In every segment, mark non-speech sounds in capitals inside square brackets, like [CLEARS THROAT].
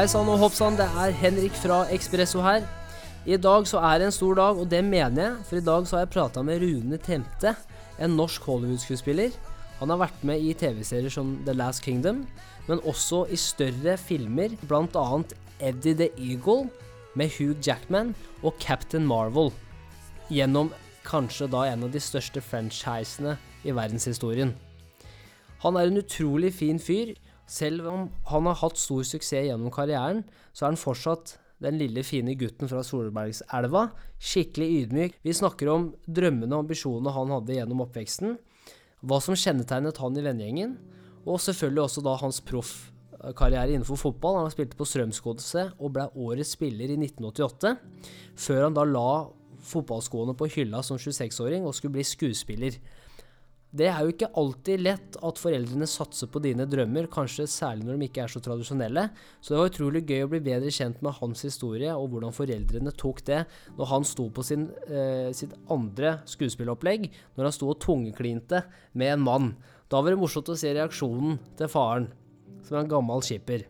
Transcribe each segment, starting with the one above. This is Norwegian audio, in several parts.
Hei sann og hopp sann, det er Henrik fra Ekspresso her. I dag så er det en stor dag, og det mener jeg, for i dag så har jeg prata med Rune Temte, en norsk Hollywood-skuespiller. Han har vært med i TV-serier som The Last Kingdom, men også i større filmer, bl.a. Eddie the Eagle med Hugh Jackman og Captain Marvel, gjennom kanskje da en av de største franchisene i verdenshistorien. Han er en utrolig fin fyr. Selv om han har hatt stor suksess gjennom karrieren, så er han fortsatt den lille, fine gutten fra Solbergselva. Skikkelig ydmyk. Vi snakker om drømmene og ambisjonene han hadde gjennom oppveksten. Hva som kjennetegnet han i vennegjengen. Og selvfølgelig også da hans proffkarriere innenfor fotball. Han spilte på Strømsgodset og ble årets spiller i 1988. Før han da la fotballskoene på hylla som 26-åring og skulle bli skuespiller. Det er jo ikke alltid lett at foreldrene satser på dine drømmer, kanskje særlig når de ikke er så tradisjonelle, så det var utrolig gøy å bli bedre kjent med hans historie og hvordan foreldrene tok det når han sto på sin, eh, sitt andre skuespillopplegg, når han sto og tungeklinte med en mann. Da var det morsomt å se reaksjonen til faren, som er en gammel skipper.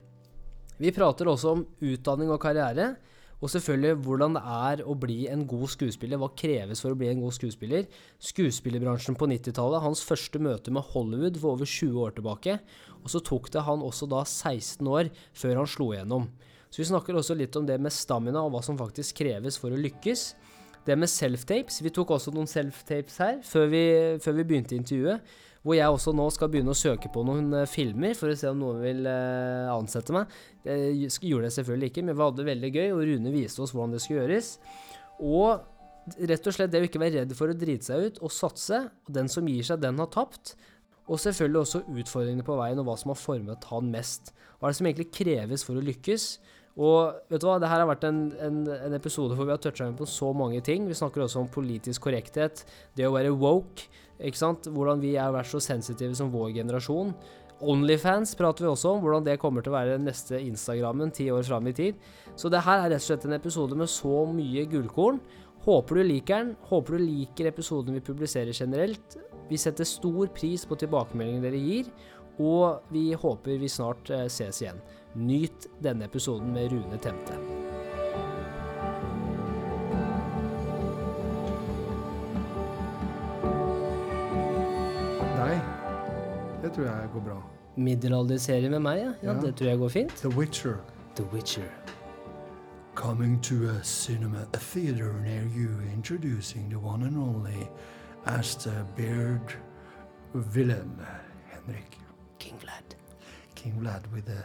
Vi prater også om utdanning og karriere. Og selvfølgelig hvordan det er å bli en god skuespiller. Hva kreves for å bli en god skuespiller? Skuespillerbransjen på 90-tallet, hans første møte med Hollywood for over 20 år tilbake. Og så tok det han også da 16 år før han slo igjennom. Så vi snakker også litt om det med stamina og hva som faktisk kreves for å lykkes. Det med self-tapes. Vi tok også noen self-tapes her før vi, før vi begynte intervjuet. Hvor jeg også nå skal begynne å søke på noen uh, filmer for å se om noen vil uh, ansette meg. Jeg gjorde det selvfølgelig ikke, men vi hadde det veldig gøy, og Rune viste oss hvordan det skulle gjøres. Og rett og slett det å ikke være redd for å drite seg ut og satse. Og den som gir seg, den har tapt. Og selvfølgelig også utfordringene på veien og hva som har formet han mest. Hva er det som egentlig kreves for å lykkes? Og vet du hva, det her har vært en, en, en episode hvor vi har toucha inn på så mange ting. Vi snakker også om politisk korrekthet, det å være woke, ikke sant? hvordan vi har vært så sensitive som vår generasjon. Onlyfans prater vi også om, hvordan det kommer til å være neste Instagrammen ti år fram i tid. Så det her er rett og slett en episode med så mye gullkorn. Håper du liker den. Håper du liker episoden vi publiserer generelt. Vi setter stor pris på tilbakemeldingene dere gir, og vi håper vi snart eh, ses igjen. Nyt denne episoden med Rune Temte. Tror jeg går bra. Middelalderserie med meg, ja. ja. Det tror jeg går fint. The Witcher. The Witcher. Coming to a cinema, a theater near you, introducing the one and only Asta beard villain, Henrik. King Vlad. King Vlad with a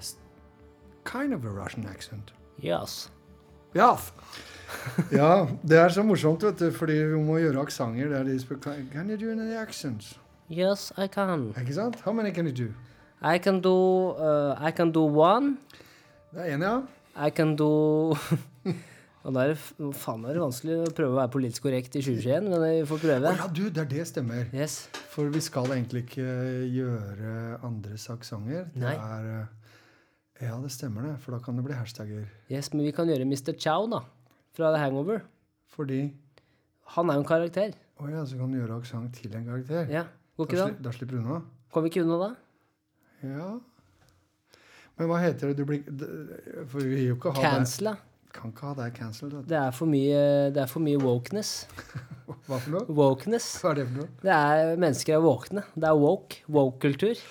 kind of a Russian accent. Yes. Ja. ja, det er så morsomt, vet du, fordi vi må gjøre aksenter Can you do any accents? Yes, I can. Ikke sant? How many can you do? I can do uh, I can do one. Det er én, ja. I can do [LAUGHS] Og da er det faen meg vanskelig å prøve å være politisk korrekt i 2021, men vi får prøve. prøve. ja, du, det er det stemmer. Yes. For vi skal egentlig ikke gjøre andres aksenter. Det Nei. er eh, Ja, det stemmer det, for da kan det bli hashtagger. yes, men vi kan gjøre Mr. Chow, da. Fra The Hangover. Fordi Han er jo en karakter. Å ja, så kan du gjøre aksent til en karakter. Ja. Går da, ikke det? sli, da slipper du unna. Kommer vi ikke unna da? Ja. Men hva heter det du blir For vi vil jo ikke ha Cancela. Kan ikke ha deg cancelled. Det er for mye, det er for mye wokeness. Hva for noe? Wokeness. Hva er det for noe? Det er Mennesker er våkne. Det er woke. Woke-kultur.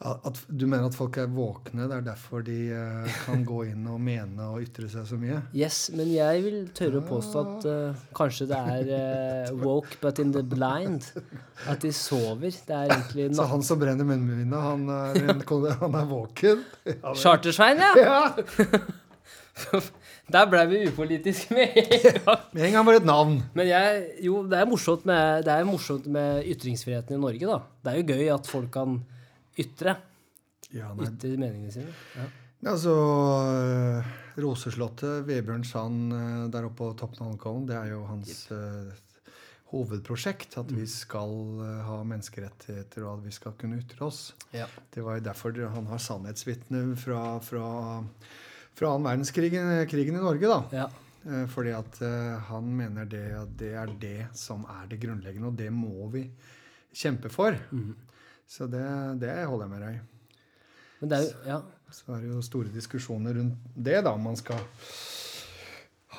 At, du mener at folk er våkne? Det er derfor de eh, kan gå inn og mene og ytre seg så mye? Yes, men jeg vil tørre å påstå at uh, kanskje det er uh, woke but in the blind. At de sover. Det er egentlig Så han som brenner munnbindet, han, han er våken? Ja, Chartersvein, ja! Ja! [LAUGHS] Der ble vi upolitiske med en gang. Med en gang bare et navn. Men jeg, jo, det er morsomt med, det er morsomt med ytringsfriheten i Norge, da. Det er jo gøy at folk kan ytre. Ja, nei. Ytre meningene sine. Ja. Altså, Roseslottet, Vebjørn Sand eh, der oppe på toppen av Holmenkollen, det er jo hans uh, hovedprosjekt. At vi skal uh, ha menneskerettigheter, og at vi skal kunne ytre oss. Ja. Det var jo derfor han har sannhetsvitne fra, fra, fra annen verdenskrig krigen i Norge, da. Ja. Fordi at han mener det, at det er det som er det grunnleggende, og det må vi kjempe for. Mhm. Så det, det holder jeg med deg i. Men er Ja. Så er det jo store diskusjoner rundt det, da. Om man skal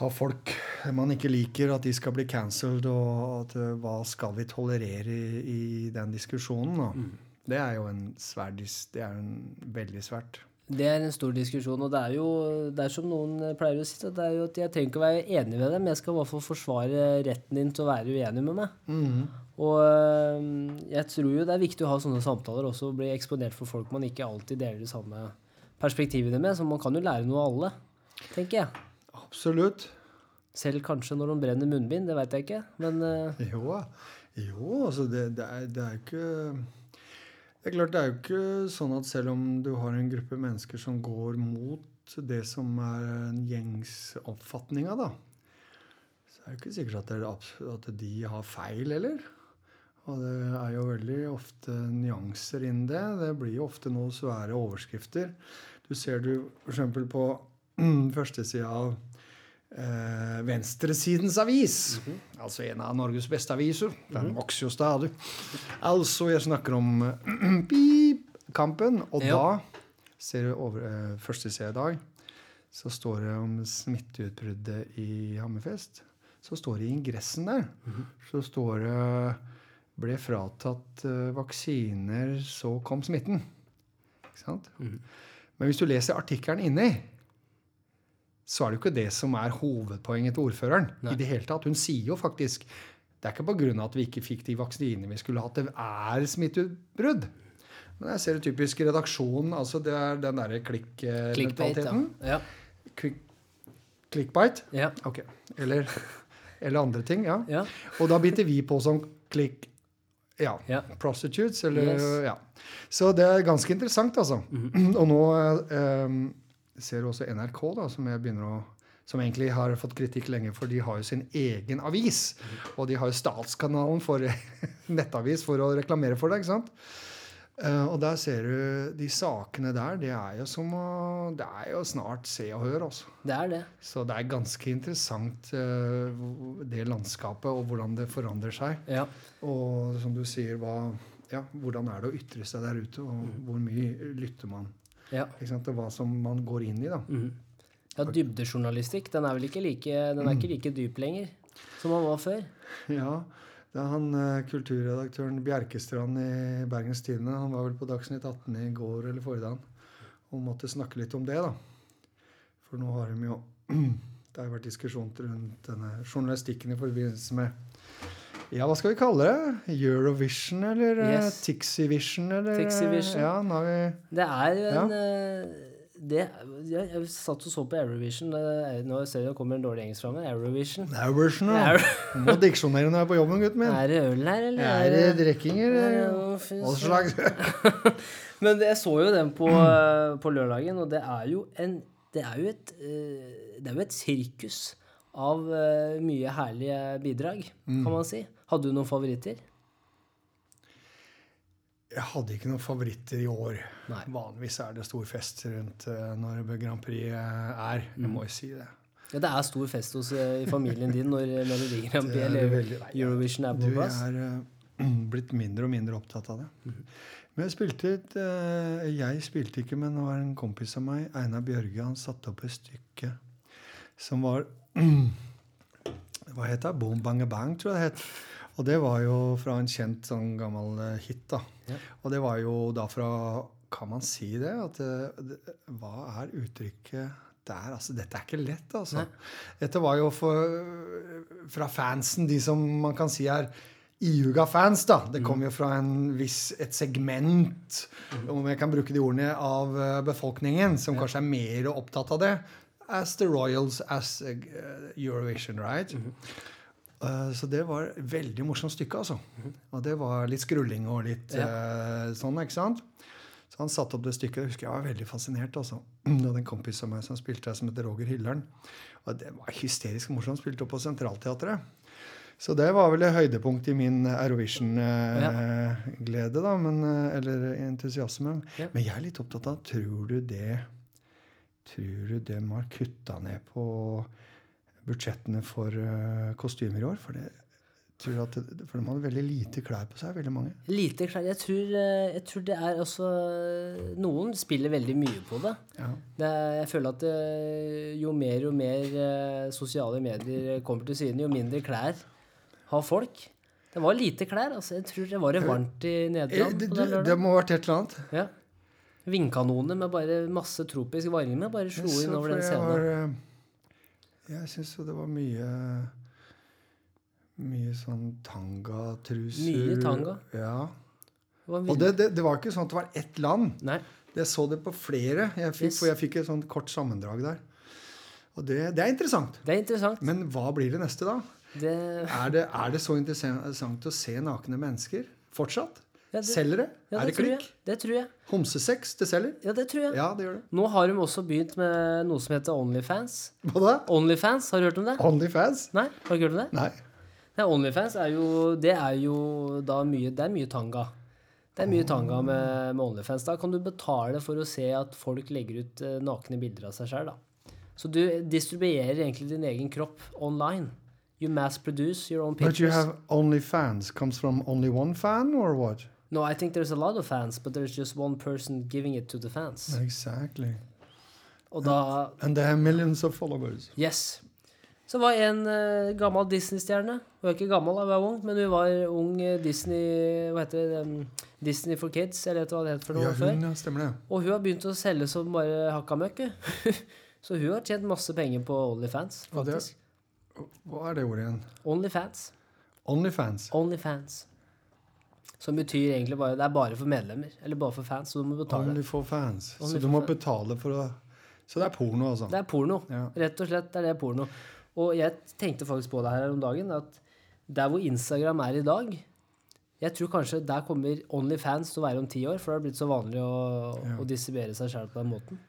ha folk man ikke liker, at de skal bli cancelled, og at, eh, hva skal vi tolerere i, i den diskusjonen? Da. Det er jo en svær Det er en veldig svært. Det er en stor diskusjon, og det er jo det er som noen pleier å si, at det er jo at jeg trenger ikke å være enig med dem, jeg skal i hvert fall forsvare retten din til å være uenig med meg. Mhm. Og jeg tror jo det er viktig å ha sånne samtaler også, og bli eksponert for folk man ikke alltid deler de samme perspektivene med, så man kan jo lære noe av alle, tenker jeg. Absolutt. Selv kanskje når de brenner munnbind, det veit jeg ikke, men uh... [LAUGHS] Jo, jo altså det, det, er, det er ikke Det er klart det er jo ikke sånn at selv om du har en gruppe mennesker som går mot det som er en gjengs oppfatninga, da, så er det ikke sikkert at, det at de har feil heller. Og det er jo veldig ofte nyanser innen det. Det blir jo ofte noen svære overskrifter. Du ser du f.eks. på [CLEARS THROAT] førstesida av eh, venstresidens avis. Altså en av Norges beste aviser. Den vokser jo stadig. Altså, jeg snakker om [CLEARS THROAT] pip-kampen. Og Ja. da ser du over eh, førstesida i dag, så står det om smitteutbruddet i Hammerfest. Så står det i ingressen der, så står det ble fratatt eh, vaksiner, så kom smitten. Ikke sant? Men hvis du leser artikkelen inni, så er det jo ikke det som er hovedpoenget til ordføreren. Nei. i det hele tatt. Hun sier jo faktisk det er ikke pga. at vi ikke fikk de vaksinene vi skulle hatt. Det er smitteutbrudd. Men jeg ser det typisk i redaksjonen. altså Det er den derre klikk-mentaliteten. ja. Klikk, clickbite. Ja. Ok. Eller, eller andre ting. ja. ja. Og da biter vi på som klikk ja, Ja. prostitutes, eller Yes. Ja. Så det er ganske interessant, altså. Og nå eh, ser du også NRK, da, som jeg begynner å som egentlig har fått kritikk lenge, for de har jo sin egen avis. Mhm. Og de har jo Statskanalen for [LAUGHS] nettavis for å reklamere for det. ikke sant? Eh, og der ser du de sakene der. Det er jo som å Det er jo snart Se og Hør, altså. Det er det. Så det er ganske interessant eh, det landskapet og hvordan det forandrer seg. Ja. Og som du sier, hva, ja, hvordan er det å ytre seg der ute, og hvor mye lytter man? ja. Og hva som man går inn i, da. Mm. Ja, dybdejournalistikk, den er vel ikke like, den er ikke like dyp lenger som den var før. Ja, det er han eh, kulturredaktøren Bjerkestrand i Bergens Tidende. Han var vel på Dagsnytt 18 i går eller forrige dag og måtte snakke litt om det, da. For nå har de jo [CLEARS THROAT] Det har vært diskusjon rundt denne journalistikken i forbindelse med ja, hva skal vi kalle det? Eurovision eller eh, Yes. Tixivision? Eller, eh, Tixivision. Ja, nå har vi Det er jo en eh, det, jeg, jeg satt og så på Eurovision. det Nå ser jeg det kommer en dårlig engelsk fra meg. Eurovision. Eurovision, ja. Er, Må diksjonere når jeg er på jobben, gutten min. er det øl her, eller? Er det drikkinger? Eller Hva slags [LAUGHS] Men jeg så jo den på, på lørdagen, og det er jo en Det er jo et, eh, det er jo et sirkus av eh, mye herlige bidrag, kan man si. Hadde du noen favoritter? Jeg hadde ikke noen favoritter i år. Nei. Vanligvis er det stor fest rundt eh, når Grand Prix eh, er. Jeg Mm. må jo si det. Ja, det er stor fest hos, eh, i familien din når Melodi Grand Prix er eller. Eurovision er på plass. Du, er eh, [CLEARS THROAT] blitt mindre og mindre opptatt av det. Mhm. Men jeg spilte et Jeg spilte ikke, men det var en kompis av meg, Einar Bjørge, han satte opp et stykke som var [CLEARS THROAT] Hva het det? Boom Bang Bang, tror jeg det het. Og det var jo fra en kjent sånn gammel eh, hit, da. Ja. Og det var jo da fra Kan man si det? At det, det, hva er uttrykket der? Altså, dette er ikke lett, altså. Nei. Dette var jo for, fra fansen, de som man kan si er iuga fans, da. Det kom jo fra en viss, et segment, om jeg kan bruke de ordene, av eh, befolkningen som kanskje er mer opptatt av det. As the royals, as eh, Eurovision, right? Eh, så det var et veldig morsomt stykke, altså. Og det var litt skrulling og litt eh, sånn, ikke sant? Så han satte opp det stykket. Jeg husker jeg var veldig fascinert. altså. Det hadde en kompis av meg som spilte der, som heter Roger Hyllern. Og det var hysterisk morsomt. Spilte opp på Centralteatret. Så det var vel et høydepunkt i min Eurovision-glede, da. Men, eh, eller entusiasme. Ja. Men jeg er litt opptatt av Tror du det Tror du det må har kutta ned på budsjettene for eh, kostymer i år? For, det, tror at det, for de hadde veldig lite klær på seg, veldig mange. Lite klær. Jeg tror, eh, jeg tror det er altså Noen spiller veldig mye på det. Ja. det jeg føler at det, jo mer og mer sosiale medier kommer til syne, jo mindre klær har folk. Det var lite klær. altså Jeg tror det var det varmt i Nederland Det, det, det må ha vært et eller annet. Ja. Vindkanoner med bare masse tropisk varme bare slo inn over den scenen. var, Jeg syns jo det var mye Mye sånn tangatruser. Mye tanga. Ja. Det Og det, det, det var ikke sånn at det var ett land. Nei. Jeg så det på flere, jeg fikk, Yes. for jeg fikk et sånt kort sammendrag der. Og det, det er interessant. Det er interessant. Men hva blir det neste, da? Det, Er det, er det så interessant å se nakne mennesker fortsatt? Ja, det- Selger det? ja, er det tror klikk? jeg. Det tror jeg. Homsesex, det selger? Ja, det tror jeg. Ja, det gjør det. Nå har de også begynt med noe som heter Onlyfans. Hva da? Onlyfans, har du hørt om det? Onlyfans? Nei, har du ikke hørt om det? Nei. Nei, Onlyfans er jo Det er jo da mye Det er mye tanga. Det er mye tanga med, med Onlyfans. Da kan du betale for å se at folk legger ut eh, nakne bilder av seg sjøl, da. Så du distribuerer egentlig din egen kropp online. You mass produce your own pictures. But you have have OnlyFans. Comes from only one fan or what? No, I think there's a lot of fans, but there's just one person giving it to the fans. Exactly. Og da And they have millions of followers. Yes. Så var en uh, gammel Disney-stjerne. Hun er ikke gammel, hun er ung, men hun var ung eh, Disney Hva heter det? Um, Disney for kids, eller hva det het for noe Ja, før. hun, ja, stemmer det. Og hun har begynt å selge som bare hakka møkk. [LAUGHS] Så hun har tjent masse penger på Onlyfans, faktisk. Hva er det ordet igjen? Onlyfans. Onlyfans. Onlyfans. Som betyr egentlig bare Det er bare for medlemmer. Eller bare for fans, så du må betale. Only for fans. Only så du må fans. betale for å Så det er porno, altså. Det er porno. Ja. Rett og slett er det porno. Og jeg tenkte faktisk på det her om dagen, at der hvor Instagram er i dag Jeg tror kanskje der kommer Onlyfans til å være om ti år, for det har blitt så vanlig å, Ja. å distribuere seg sjøl på den måten.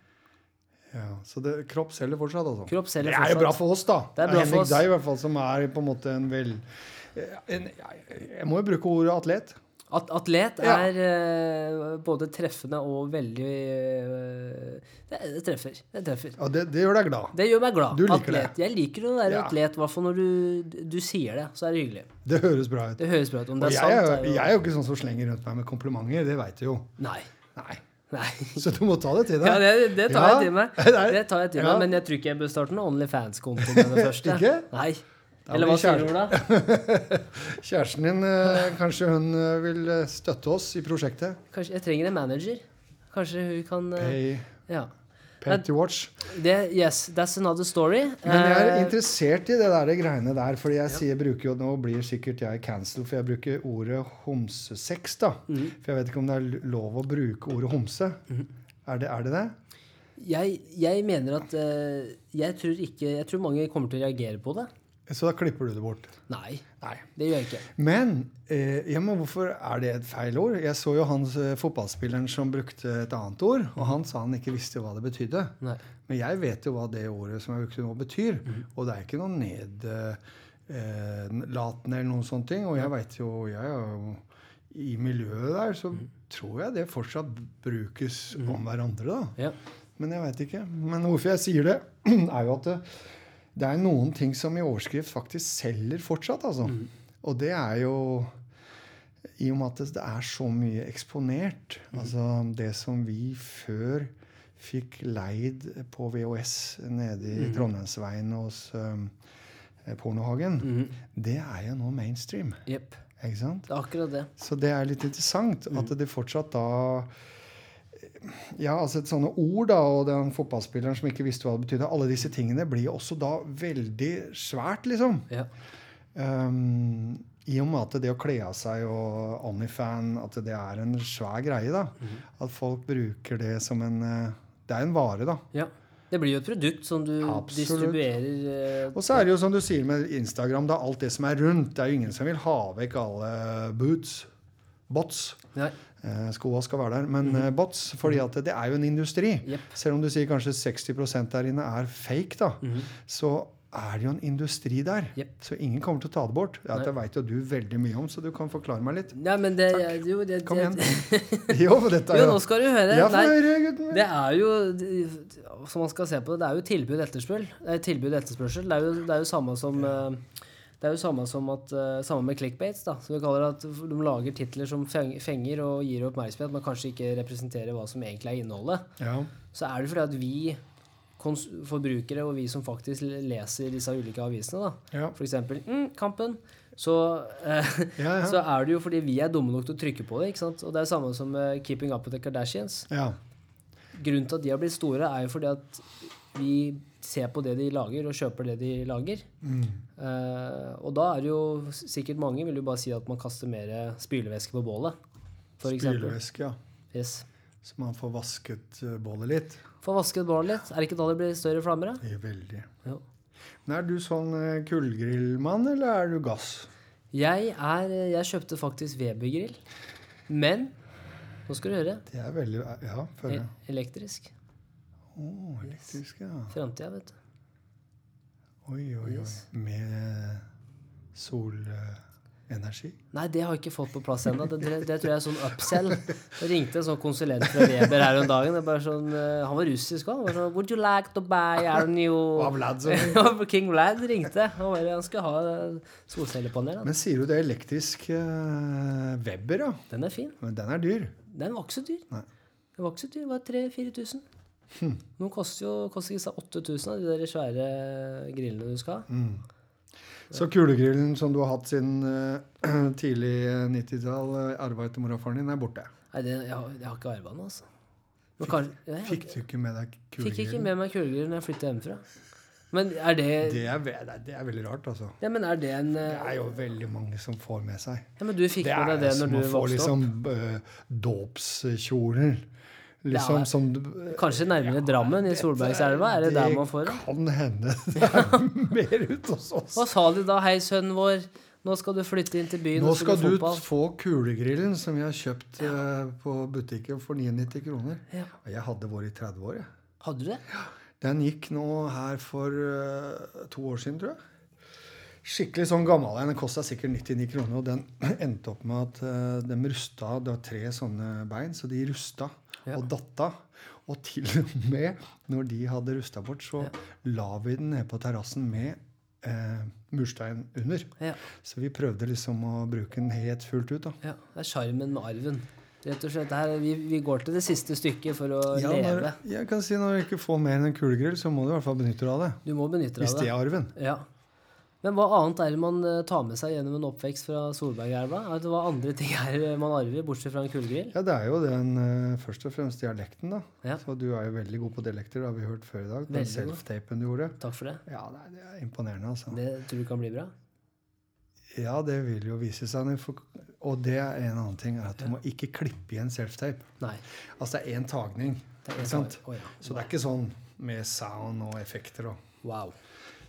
Ja, så det, kropp selger fortsatt, altså. Kropp selger fortsatt. det er jo bra for oss, da. Det er bra for oss. deg, i hvert fall, som er på en måte en vel en, Jeg må jo bruke ordet atlet. At atlet Ja. er eh, både treffende og veldig uh, det, det treffer. Det treffer. Og det, det gjør deg glad. Det gjør meg glad. Du liker atlet. Jeg liker å være Ja. atlet, i hvert fall når du, du sier det. Så er det hyggelig. Det høres bra ut. Det høres bra ut. Om Og det er jeg, sant, er, jo jeg er jo ikke sånn som slenger rundt meg med komplimenter, det veit du jo. Nei. Nei. Nei. Så du må ta det til deg. Ja, det, det tar Ja. jeg til meg. [LAUGHS] Det tar jeg til Ja. meg, Men jeg tror ikke jeg bør starte en Onlyfans-konto med det [LAUGHS] første. Ikke? Nei. Eller hva sier du, Ola? [LAUGHS] Kjæresten din, eh, kanskje hun eh, vil eh, støtte oss i prosjektet? Kanskje jeg trenger en manager? Kanskje hun kan Pay, Ja. pay to watch. Det, yes, that's another story. Men jeg er interessert i det der greiene der, fordi jeg sier, bruker jo, nå blir sikkert jeg cancelled, for jeg bruker ordet homsesex, da. Mm. For jeg vet ikke om det er lov å bruke ordet homse. Mm. Er, det, er det det? jeg, jeg mener at Jeg tror ikke Jeg tror mange kommer til å reagere på det. Så da klipper du det bort. Nei, Nei. det gjør jeg ikke. Men, eh, ja, men hvorfor er det et feil ord? Jeg så jo han eh, fotballspilleren som brukte et annet ord, og han sa han ikke visste hva det betydde. Nei. Men jeg vet jo hva det ordet som jeg brukte nå, betyr. Mm. Og det er ikke noe nedlatende eller noen sånne ting. Og jeg veit jo jeg jo I miljøet der så mm. tror jeg det fortsatt brukes om hverandre, da. Ja. Men jeg veit ikke. Men hvorfor jeg sier det, [CLEARS THROAT] er jo at det, det er noen ting som i overskrift faktisk selger fortsatt, altså. Mm. Og det er jo i og med at det er så mye eksponert. Mm. Altså det som vi før fikk leid på VHS nede i mm. Trondheimsveien hos um, Pornohagen, Mhm. det er jo nå mainstream. Yep. Ikke sant? Det er akkurat det. Så det er litt interessant at det fortsatt da Ja, altså et sånne ord, da, og den fotballspilleren som ikke visste hva det betydde, alle disse tingene blir også da veldig svært, liksom. Ja. Um, I og med at det å kle av seg og Onlyfan, at det er en svær greie, da. Mhm. At folk bruker det som en eh, Det er en vare, da. ja. Det blir jo et produkt som du Absolutt. distribuerer eh, Og så er det jo som du sier med Instagram, da, alt det som er rundt. Det er jo ingen som vil ha vekk alle boots. Bots. Nei. Eh, skoa skal være der, men mm. bots. fordi at det er jo en industri. Yep. Selv om du sier kanskje 60 der inne er fake, da, mm. så er det jo en industri der. Yep. Så ingen kommer til å ta det bort. Ja, det veit jo du veldig mye om, så du kan forklare meg litt. Ja, men det, jo, det, Kom igjen. [LAUGHS] Jo, dette er Jo, jo nå skal du høre. Ja, Nei, høre, gutten det er jo Som man skal se på det, det er jo tilbud etterspørsel. Det er tilbud etterspørsel. Det er jo, det er jo samme som eh, Det er jo samme som at, eh, samme med clickbates, da. som vi kaller det at de lager titler som fenger og gir oppmerksomhet, men kanskje ikke representerer hva som egentlig er innholdet. Ja. Så er det fordi at vi forbrukere og vi som faktisk leser disse ulike avisene, da, Ja. eksempel mm, Kampen, så, eh, [LAUGHS] Ja, ja. så er det jo fordi vi er dumme nok til å trykke på det. ikke sant? Og det er samme som uh, Keeping Up with the Kardashians. ja. Grunnen til at de har blitt store, er jo fordi at vi ser på det de lager, og kjøper det de lager. Mm. Uh, og da er det jo sikkert mange vil jo bare si at man kaster mer spylevæske på bålet. For. Spylevæske, ja. Yes. Så man får vasket eh, bålet litt. Får vasket bålet litt. Er det ikke da det blir større flammer? da? Er veldig. Jo. Men er du sånn eh, kullgrillmann, eller er du gass? Jeg er Jeg kjøpte faktisk Weber-grill. Men nå skal du høre. Det er veldig Ja, E føler jeg. elektrisk. Å, elektrisk, ja. Framtida, vet du. Oi, oi, oi. Med solenergi? Nei, det har jeg ikke fått på plass ennå. Det, det, det tror jeg er sånn upsell. [LAUGHS] Det ringte en sånn konsulent fra Weber her om dagen. Sånn, eh, han var russisk òg. Sånn, Would you like to buy our new [LAUGHS] Av Vlad, [LAUGHS] King Vlad ringte. Han, bare, han skulle ha solcellepanel. Men sier du det er elektrisk uh, Weber, da? Den er fin. Men den er dyr. Den var ikke så dyr. Nei. Den var ikke så dyr. Det var 3000-4000. Hm. Noen koster jo koster ikke 8000 av de der svære grillene du skal ha. Mm. Så kulegrillen som du har hatt siden uh, [CLEARS THROAT] tidlig 90-tall, uh, arva etter mora og faren din, er borte. Nei, det, jeg, har, jeg har ikke arva den, altså. Jeg Fikk du ikke med deg kulegrillen? fikk ikke med meg kulegrillen når jeg flytta hjemmefra. Men er det, Det er, det er veldig rart, altså. ja, men er det en Det eh, er jo veldig mange som får med seg. Ja, men du fikk Det med er opp? det som å få liksom uh, dåpskjoler. Liksom Ja. som Kanskje nærmere Drammen, i Solbergselva? Er det der man får det? kan hende [LAUGHS] det er mer ute hos oss. Hva sa de da? Hei, sønnen vår, nå skal du flytte inn til byen Nå skal du få kulegrillen som vi har kjøpt eh, på butikken for 99 kroner. Ja. Og Jeg hadde vært i 30 år, jeg. Hadde du det? Den gikk nå her for uh, to år siden, tror jeg. Skikkelig sånn gammel en. Den kosta sikkert 99 kroner, og den [CLEARS THROAT] endte opp med at uh, de rusta Det var tre sånne bein, så de rusta Ja. og datta. Og til og med når de hadde rusta bort, så la vi den ned på terrassen med eh, murstein under. Ja. Så vi prøvde liksom å bruke den helt fullt ut. da. ja. Det er sjarmen med arven. Rett og slett, her, vi, vi går til det siste stykket for å Ja, når, leve. jeg kan si Når du ikke får mer enn en kulegrill, så må du i hvert fall benytte deg av det. Du må benytte deg Hvis av det det. er arven. Ja. Men hva annet er det man eh, tar med seg gjennom en oppvekst fra Solbergelva? Er det Hva andre [LAUGHS] ting er man arver, bortsett fra en kullgrill? Ja, det er jo den eh, først og fremst dialekten, da. Ja. Så du er jo veldig god på dialekter, det har vi hørt før i dag. Den self-tapen du gjorde. Takk for det. Ja, nei, det er imponerende, altså. Det tror du kan bli bra? Ja, det vil jo vise seg. Og det er en annen ting, er at du må ikke klippe igjen self-tape. Nei. Altså det er én tagning. Det er Ikke sant? Å, ja. Så det er ikke sånn med sound og effekter og Wow.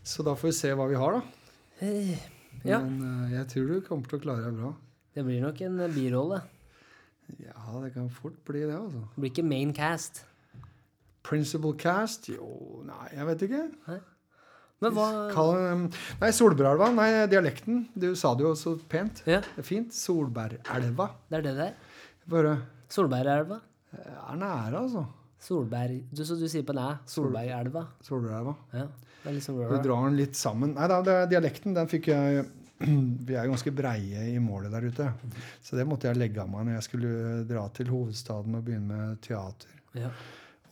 Så da får vi se hva vi har, da. Eh, Ja, Men eh, jeg tror du kommer til å klare deg bra. det blir nok en eh, birolle. Ja, det kan fort bli det, altså. Det blir ikke main cast. Principal cast? Jo, nei, jeg vet ikke. Men hva Kall, nei, Solbergelva. Nei, dialekten. Du sa det jo så pent. Ja, Det er fint. Solbergelva. det er det det er. Bare Solbergelva. er nære, altså. Solberg du, Så du sier på næ. Solbergelva. Solbergelva. Ja. Det er liksom Du drar den litt sammen. Nei da, dialekten den fikk jeg [CLEARS THROAT] Vi er ganske breie i målet der ute. Så det måtte jeg legge av meg når jeg skulle dra til hovedstaden og begynne med teater. Ja.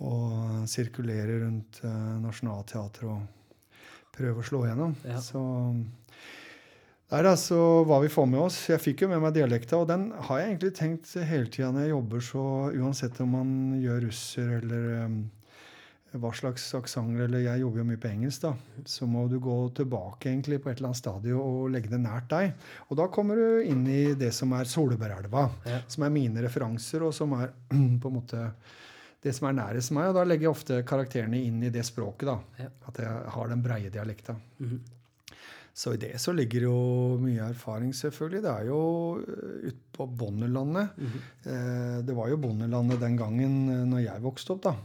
Og sirkulere rundt uh, Nationaltheatret og prøve å slå igjennom. Ja. Så der altså hva vi får med oss. Jeg fikk jo med meg dialekta, og den har jeg egentlig tenkt hele tida når jeg jobber, så uansett om man gjør russer eller um, hva slags aksenter, eller jeg jobber jo mye på engelsk, da, så må du gå tilbake egentlig på et eller annet stadium og legge det nært deg. Og da kommer du inn i det som er Solbergelva, Ja. som er mine referanser, og som er [CLEARS THROAT] på en måte det som er nærest meg. Og da legger jeg ofte karakterene inn i det språket, da. Ja. At jeg har den breie dialekta. Mhm. Så i det så ligger jo mye erfaring, selvfølgelig. Det er jo uh, ute på bondelandet. Mm -hmm. det var jo bondelandet den gangen eh, når jeg vokste opp, da.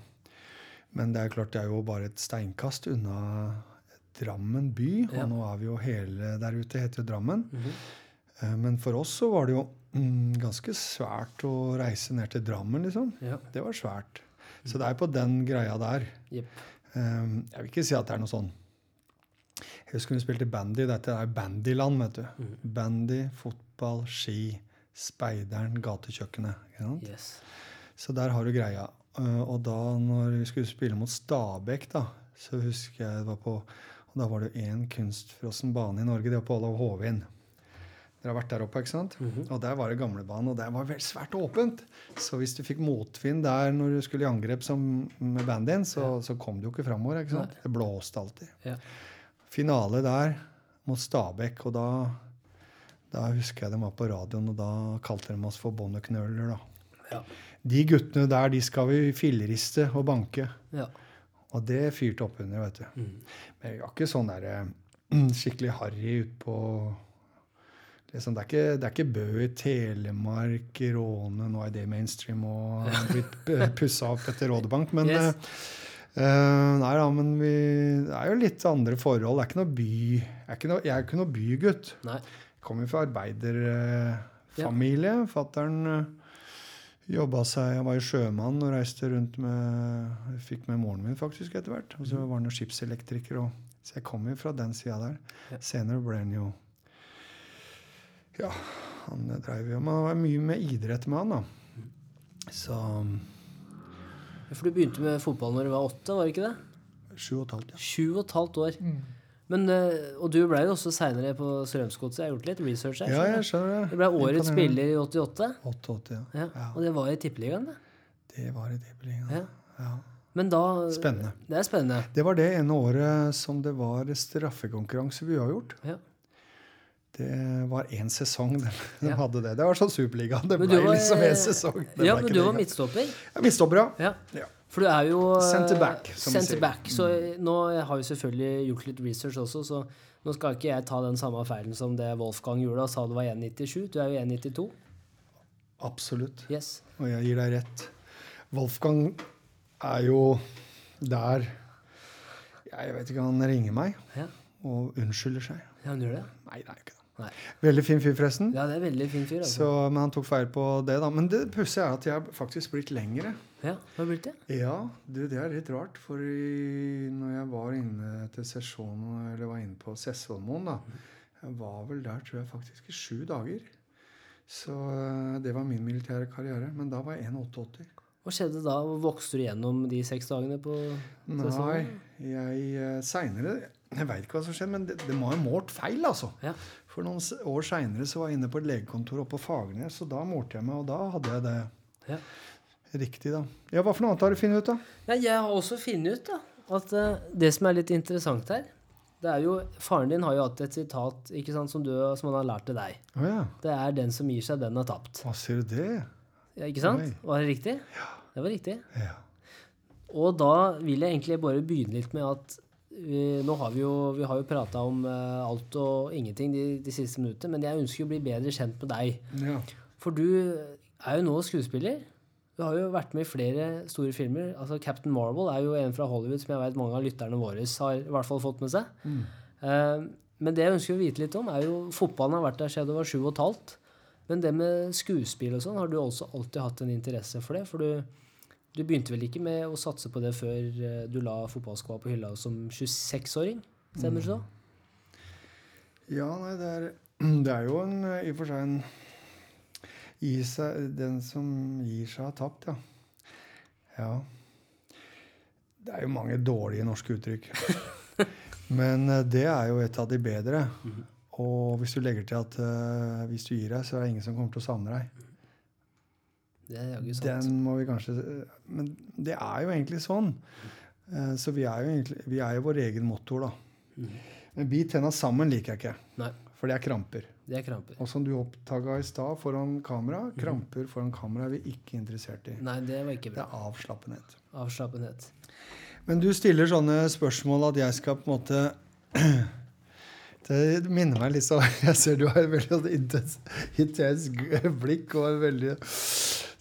Men det er klart det er jo bare et steinkast unna Drammen by. Og Ja. nå er vi jo hele der ute, heter jo Drammen. Mm -hmm. men for oss så var det jo mm, ganske svært å reise ned til Drammen, liksom. Ja. Det var svært. Så det er på den greia der. Eh, jeg vil ikke si at det er noe sånn Jeg husker vi spilte bandy. Dette er bandyland, vet du. Mm. Bandy, fotball, ski, speideren, gatekjøkkenet. Ikke? Yes. Så der har du greia. Eh, Og da når vi skulle spille mot Stabæk, da, så husker jeg det var på Og da var det én kunstfrossen bane i Norge, det var på Olav Hovin. Dere har vært der oppe, ikke sant? Mhm. Og der var det gamlebanen, og der var det svært åpent. Så hvis du fikk motvind der når du skulle i angrep som med bandyen, så, så kom du jo ikke framover. ikke sant? Nei. Det blåste alltid. Ja. Finale der mot Stabæk, og da, da husker jeg de var på radioen, og da kalte de oss for bondeknøler, da. Ja. De guttene der, de skal vi filleriste og banke. ja. Og det fyrte opp under, vet du. Mm. Men jeg var ikke sånn der eh, [CLEARS THROAT] skikkelig harry utpå liksom, det, er ikke, det er ikke Bø i Telemark, Råne Nå er det mainstream og [LAUGHS] blitt pussa opp etter Rådebank, men Yes. Eh, Nei da, men vi Det er jo litt andre forhold. Det er ikke noe by Jeg er ikke noe, jeg er ikke noe bygutt. Nei. Jeg kommer fra arbeiderfamilie. Fattern eh, jobba seg Jeg var jo sjømann og reiste rundt med Fikk med moren min faktisk etter hvert. Og så var han jo skipselektriker. Og, så jeg kommer fra den sida der. Ja. Senere ble han jo Ja, han dreiv jo Man var mye med idrett med han, da. Så For du begynte med fotball når du var åtte, var det ikke det? sju og et halvt, ja. Sju og et halvt år. Men, eh, og du ble jo også seinere på Strømsgodset. Jeg har gjort litt research her. Ja, jeg skjønner det. Du ble årets spiller i 88. 88, ja. Ja. Ja. Og det var i Tippeligaen, det. Det var i Tippeligaen. Ja. Ja. Men da Spennende. Det er spennende. Det var det ene året som det var straffekonkurranse vi har gjort. Ja. Det var én sesong de, [LAUGHS] de Ja. hadde det. Det var sånn Superliga. Det ble var- liksom én sesong. Det Ja, men du var midtstopper. Ja, midtstopper, ja. Ja. Ja. For du er jo eh, Center back, som center back. Så nå har vi selvfølgelig gjort litt research også, så nå skal ikke jeg ta den samme feilen som det Wolfgang gjorde og sa du var 1,97. Du er jo 1,92. Absolutt. Yes. Og jeg gir deg rett. Wolfgang er jo der Jeg vet ikke, han ringer meg Ja, og unnskylder seg. ja han gjør det. Nei, det er jo ikke det. Nei. Veldig fin fyr, forresten. Ja, det er veldig fin fyr. Altså. Så, men han tok feil på det, da. Men det pussige er at jeg har faktisk blitt lengre. Ja, hva har blitt det? Ja, du, det er litt rart. For i, når jeg var inne til sesjonen, eller var inne på Sessvollmoen, da Jeg var vel der, tror jeg, faktisk i sju dager. Så eh, det var min militære karriere. Men da var jeg 1,88. Hva skjedde da? Vokste du gjennom de seks dagene på Nei, sesongen? jeg eh, seinere Jeg veit ikke hva som skjedde, men det, det må ha målt feil, altså. Ja. For noen år seinere så var jeg inne på et legekontor oppe på Fagernes, og da målte jeg meg, og da hadde jeg det Ja. riktig, da. Ja, hva for noe annet har du funnet ut, da? Nei, jeg har også funnet ut da, at uh, det som er litt interessant her det er jo, Faren din har jo hatt et sitat ikke sant, som, du, som han har lært til deg. Oh, ja. Det er 'den som gir seg, den har tapt'. Hva sier du det? Ja, ikke sant? Oi. Var det riktig? Ja. Det var riktig. Ja. Og da vil jeg egentlig bare begynne litt med at vi, nå har vi jo, vi har jo prata om eh, alt og ingenting de, de siste minuttene, men jeg ønsker jo å bli bedre kjent med deg. ja. For du er jo nå skuespiller. Du har jo vært med i flere store filmer. Altså Captain Marvel er jo en fra Hollywood som jeg vet mange av lytterne våre har i hvert fall fått med seg. Eh, men det jeg ønsker å vite litt om, er jo Fotballen har vært der siden du var sju og et halvt. Men det med skuespill og sånn, har du også alltid hatt en interesse for det? For du, du begynte vel ikke med å satse på det før eh, du la fotballskoa på hylla som 26-åring? Stemmer det så? Ja, nei, det er, [CLEARS THROAT] det er jo en, i og for seg en seg, Den som gir seg, har tapt, ja. Ja. Det er jo mange dårlige norske uttrykk. [LAUGHS] Men eh, det er jo et av de bedre. Og hvis du legger til at uh, hvis du gir deg, så er det ingen som kommer til å savne deg. Det er jaggu sant. Den må vi kanskje Men det er jo egentlig sånn. Eh, Så vi er jo egentlig Vi er jo vår egen motor, da. Men bit tenna sammen liker jeg ikke. Nei, For det er kramper. det er kramper. Og som du oppdaga i stad foran kamera, kramper foran kamera er vi ikke interessert i. Nei, det var ikke bra. Det er avslappenhet. Avslappenhet. Men du stiller sånne spørsmål at jeg skal på en måte [CLEARS THROAT] Det minner meg litt så [LAUGHS] Jeg ser du har et veldig sånn intens, intens blikk og veldig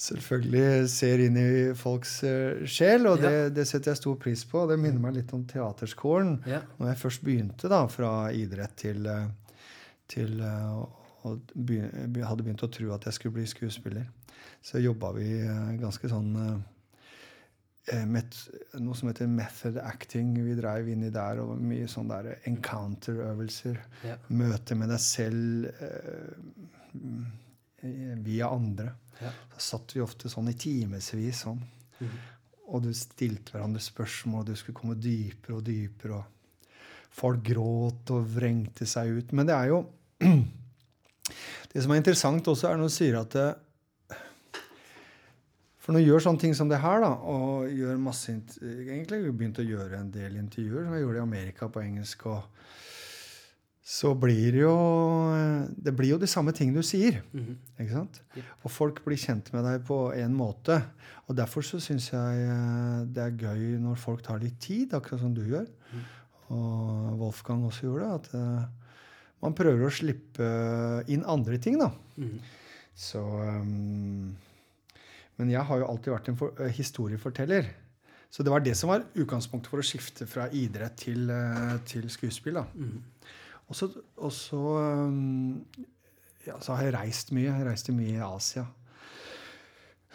Selvfølgelig ser inn i folks eh, sjel, og det, det setter jeg stor pris på. Det minner meg litt om teaterskolen. Ja. Når jeg først begynte da, fra idrett til, eh, til eh, og begy- hadde begynt å tro at jeg skulle bli skuespiller, så jobba vi eh, ganske sånn eh, eh, met, noe som heter method acting. Vi dreiv inni der, og mye sånne der encounter-øvelser. Ja. Møte med deg selv eh, mm, via andre. Ja. Da satt vi ofte sånn i timevis sånn. Mhm. Og du stilte hverandre spørsmål, og du skulle komme dypere og dypere. og Folk gråt og vrengte seg ut. Men det er jo [CLEARS THROAT] Det som er interessant også, er når du sier at det, For når du gjør sånne ting som det her, da, og gjør masse Egentlig har vi begynt å gjøre en del intervjuer. som Jeg gjorde i Amerika på engelsk. så blir det jo Det blir jo de samme ting du sier. Mhm. Ikke sant? Yep. Og folk blir kjent med deg på en måte. Og derfor så syns jeg eh, det er gøy når folk tar litt tid, akkurat som du gjør. Og Wolfgang også gjorde det. At eh, man prøver å slippe inn andre ting, da. Mm. Så um, Men jeg har jo alltid vært en for, eh, historieforteller. Så det var det som var utgangspunktet for å skifte fra idrett til, eh, til skuespill. Mhm. Og så, og så, um, ja, så har jeg reist mye. Jeg reiste mye i Asia.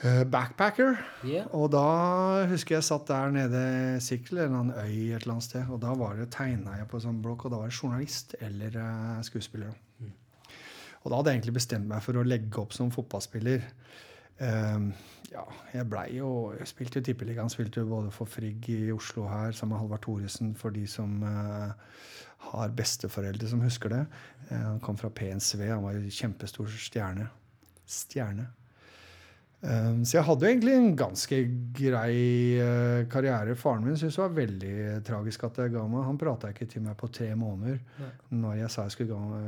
Eh, backpacker. Yeah. Og da husker jeg satt der nede i en eller annen øy et eller annet sted. Og da var det tegna jeg på en sånn blokk, og da var det journalist eller eh, skuespiller. Og da hadde jeg egentlig bestemt meg for å legge opp som fotballspiller. Ehm, ja, jeg blei jo Jeg spilte jo Tippeligaen. Spilte jo både for Frigg i Oslo her sammen med Halvard Thoresen, for de som uh, har besteforeldre som husker det. Uh, han kom fra PNSV. Han var jo kjempestor stjerne. Stjerne. Um, så jeg hadde jo egentlig en ganske grei eh, karriere. Faren min syntes det var veldig tragisk at jeg ga meg. Han prata ikke til meg på tre måneder Nei. når jeg sa jeg skulle ga,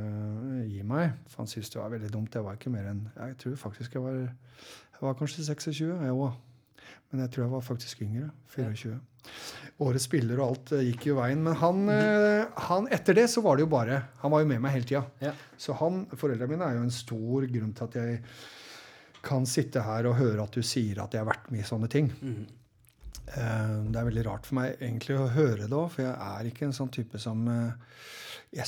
gi meg. For han syntes det var veldig dumt. Jeg var ikke mer enn Jeg tror faktisk jeg var Jeg var kanskje 26, jeg òg. Men jeg tror jeg var faktisk yngre. 24. Årets spiller og alt eh, gikk jo veien. Men han, eh, han etter det så var det jo bare Han var jo med meg hele tida. Ja. Så han, foreldrene mine er jo en stor grunn til at jeg kan sitte her og høre at du sier at jeg har vært med i sånne ting. Eh, Det er veldig rart for meg egentlig å høre det òg, for jeg er ikke en sånn type som Jeg,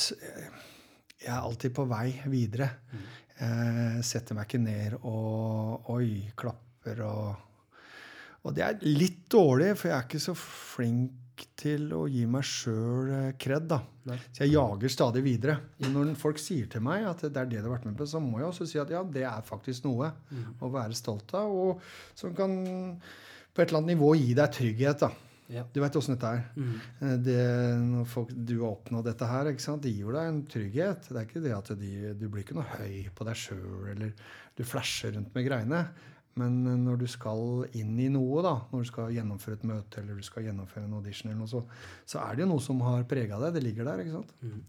jeg er alltid på vei videre. Jeg setter meg ikke ned og oi, klapper og Og det er litt dårlig, for jeg er ikke så flink til å gi meg sjøl kred, da. Nei. Så jeg jager stadig videre. Når folk sier til meg at det er det du har vært med på, så må jeg også si at ja, det er faktisk noe å være stolt av, og som kan på et eller annet nivå gi deg trygghet. da. Ja. Du veit åssen dette er. Mhm. Eh, Det, når folk, du har oppnådd dette her, det gir deg en trygghet. Det er ikke det at de, du blir ikke noe høy på deg sjøl, eller du flasher rundt med greiene. Men eh, når du skal inn i noe, da, når du skal gjennomføre et møte eller du skal gjennomføre en audition, eller noe, så, så er det jo noe som har prega deg. Det ligger der. ikke sant? Mm.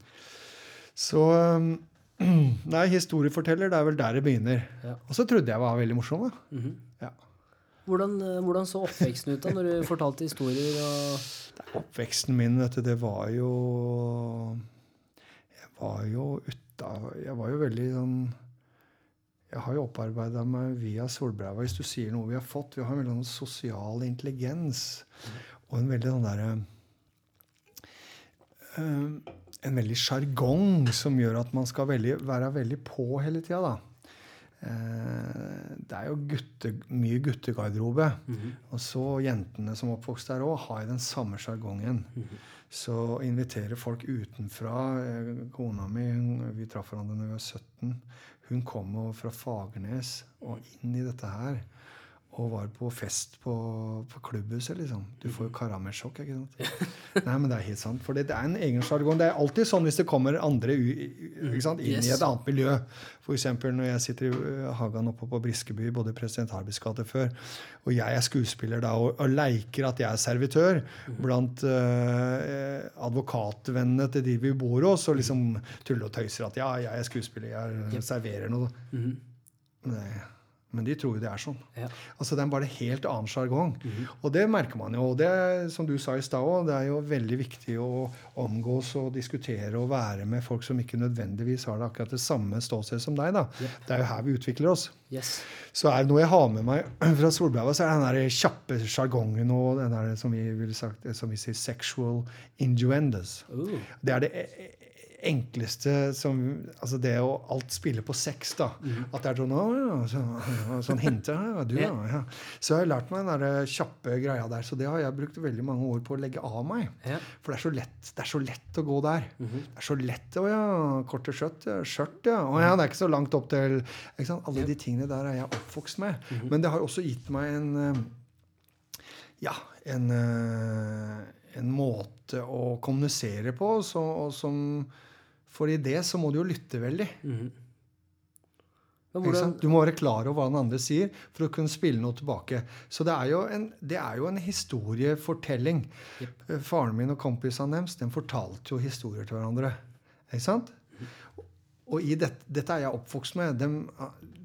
Så eh, [CLEARS THROAT] Nei, historieforteller, det er vel der det begynner. Ja. Og så trodde jeg var veldig morsom. da. Mm Ja. Hvordan, eh, hvordan så oppveksten ut da, når du fortalte historier? og... Oppveksten min, vet du, det var jo Jeg var jo uta Jeg var jo veldig sånn Jeg har jo opparbeida meg via Solbreia. Hvis du sier noe vi har fått Vi har en veldig sånn sosial intelligens. Og en veldig sånn derre eh, En veldig sjargong som gjør at man skal veldig, være veldig på hele tida, da. Eh, det er jo gutte, mye guttegarderobe. Mhm. Og så jentene som oppvokste her òg, har den samme sjargongen. Så å invitere folk utenfra eh, Kona mi vi traff hverandre da vi var 17. Hun kom fra Fagernes og inn i dette her. Og var på fest på, på klubbhuset, liksom. Du får jo karamellsjokk, ikke sant? [LAUGHS] Nei, men det er helt sant. For det, det er en egen sjargong. Det er alltid sånn hvis det kommer andre sant? inn Yes. i et annet miljø. F.eks. når jeg sitter i hagen oppe på Briskeby, både President Harbis gate før, og jeg er skuespiller da og, og leiker at jeg er servitør blant uh, advokatvennene til de vi bor hos, og liksom tuller og tøyser at ja, jeg er skuespiller, jeg serverer noe. Mhm. Nei. Men de tror jo det er sånn. Ja. Altså Det er bare helt annen sjargong. Og det merker man jo. Og det, som du sa i stad òg, det er jo veldig viktig å omgås og diskutere og være med folk som ikke nødvendigvis har det akkurat det samme ståstedet som deg. da. Yep. Det er jo her vi utvikler oss. Yes. Så er det noe jeg har med meg [CLEARS THROAT] fra Solberga, så er det den der kjappe sjargongen og den der som vi, ville sagt, som vi sier sexual innuendos. Uh. Det er det enkleste som Altså det å alt spille på sex, da. At det er sånn ja, så, Sånn hinte. Ja, du, ja, ja. Så jeg har lært meg den der kjappe greia der. Så det har jeg brukt veldig mange år på å legge av meg. Ja. For det er så lett, det er så lett å gå der. Det er så lett Å ja, korte skjørt, ja. Skjørt, ja. Å ja, det er ikke så langt opp til ikke sant? Alle de tingene der er jeg oppvokst med. Men det har også gitt meg en eh, Ja, en, eh, en måte å kommunisere på så, og som For i det så må du jo lytte veldig. Mm Ikke hvordan? Du må være klar over hva den andre sier for å kunne spille noe tilbake. Så det er jo en, det er jo en historiefortelling. Yep. Faren min og kompisene deres de fortalte jo historier til hverandre. Ikke sant? Og i det, dette er jeg oppvokst med. De,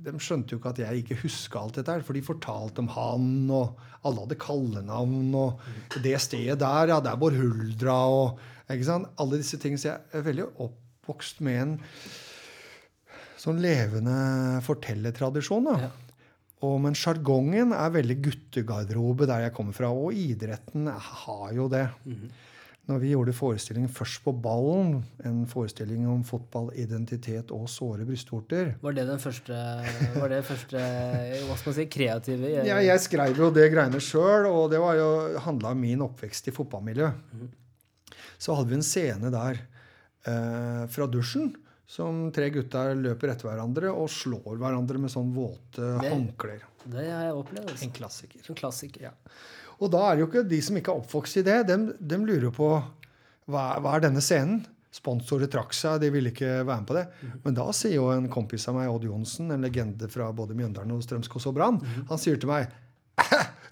de skjønte jo ikke at jeg ikke huska alt dette her. For de fortalte om han, og alle hadde kallenavn. Og det stedet der, ja, det er Bård Huldra, og ikke sant? Alle disse tingene. Så jeg er veldig oppvokst med en sånn levende fortellertradisjon. da. Ja. Og, men sjargongen er veldig guttegarderobe der jeg kommer fra. Og idretten har jo det. Når vi gjorde forestilling først på Ballen, en forestilling om fotball, identitet og såre brystvorter var det den første Var det første hva skal man si, kreative ja, Jeg skrev jo det greiene sjøl, og det var jo, handla om min oppvekst i fotballmiljø. Så hadde vi en scene der eh, fra dusjen som tre gutter løper etter hverandre og slår hverandre med sånn våte Det- håndklær. Det har jeg opplevd. Altså. En klassiker. En klassiker. Ja. Og da er det jo ikke de som ikke er oppvokst i det, dem, dem lurer på hva, hva er denne scenen? Sponsorer trakk seg, de ville ikke være med på det. Men da sier jo en kompis av meg, Odd Johnsen, en legende fra både Mjøndalen og Strømskog og Brann, han sier til meg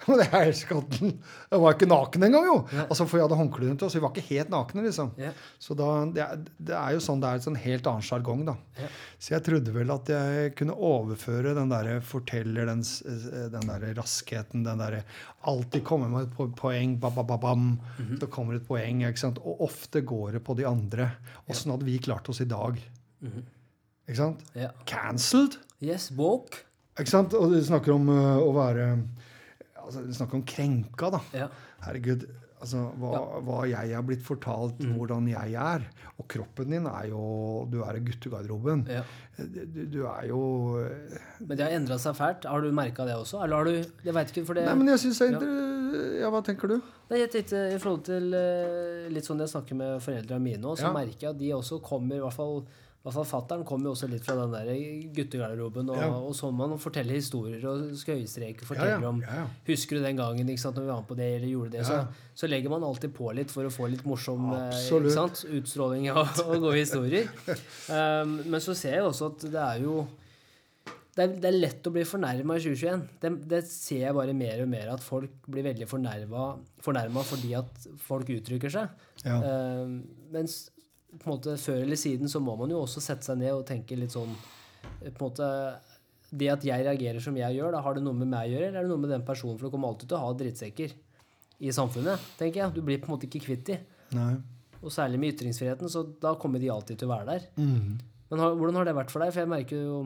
«Æ, [LAUGHS] det er skatten. Jeg var ikke naken engang, jo! Altså, For jeg hadde håndkle rundt oss. Vi var ikke helt nakne, liksom. Ja. Så da, det, er, det er jo sånn, det er en sånn helt annen sjargong, da. Ja. Så jeg trodde vel at jeg kunne overføre den derre forteller, den, den derre raskheten, den derre Alltid komme med et poeng, ba, ba, ba, bam. Så kommer et poeng. ikke sant? Og ofte går det på de andre. Åssen hadde vi klart oss i dag? Ikke sant? Ja. Cancelled! Yes, woke. Ikke sant? Og du snakker om uh, å være altså, Du snakker om krenka, da. Ja. Herregud. Altså, hva, hva jeg har blitt fortalt, hvordan jeg er. Og kroppen din er jo Du er i guttegarderoben. ja. Du, du er jo øh, Men det har endra seg fælt. Har du merka det også? Eller har du Jeg veit ikke, for det Nei, men jeg syns er Ja. Ja, hva tenker du? Nei, jeg tenkte I forhold til eh, litt sånn jeg snakker med foreldrene mine, òg, så Ja. merker jeg at de også kommer i hvert fall hvert fall Fattern kommer jo også litt fra den der guttegarderoben, og, Ja. og sånn man forteller historier og skøyestreker, forteller ja. om ja, ja. Husker du den gangen ikke sant, når vi var med på det, eller gjorde det? Så, så legger man alltid på litt for å få litt morsom eh, sant, utstråling og, og gode historier. [LAUGHS] Um, men så ser jeg også at det er jo det er, det er lett å bli fornærma i 2021. Det, det ser jeg bare mer og mer at folk blir veldig fornærma fordi at folk uttrykker seg. Ja. Uh, mens på en måte før eller siden så må man jo også sette seg ned og tenke litt sånn på en måte Det at jeg reagerer som jeg gjør, da har det noe med meg å gjøre, eller er det noe med den personen? For du kommer alltid til å ha drittsekker i samfunnet, tenker jeg. Du blir på en måte ikke kvitt de. Nei. Og særlig med ytringsfriheten, så da kommer de alltid til å være der. Mm. Men har, hvordan har det vært for deg? For jeg merker jo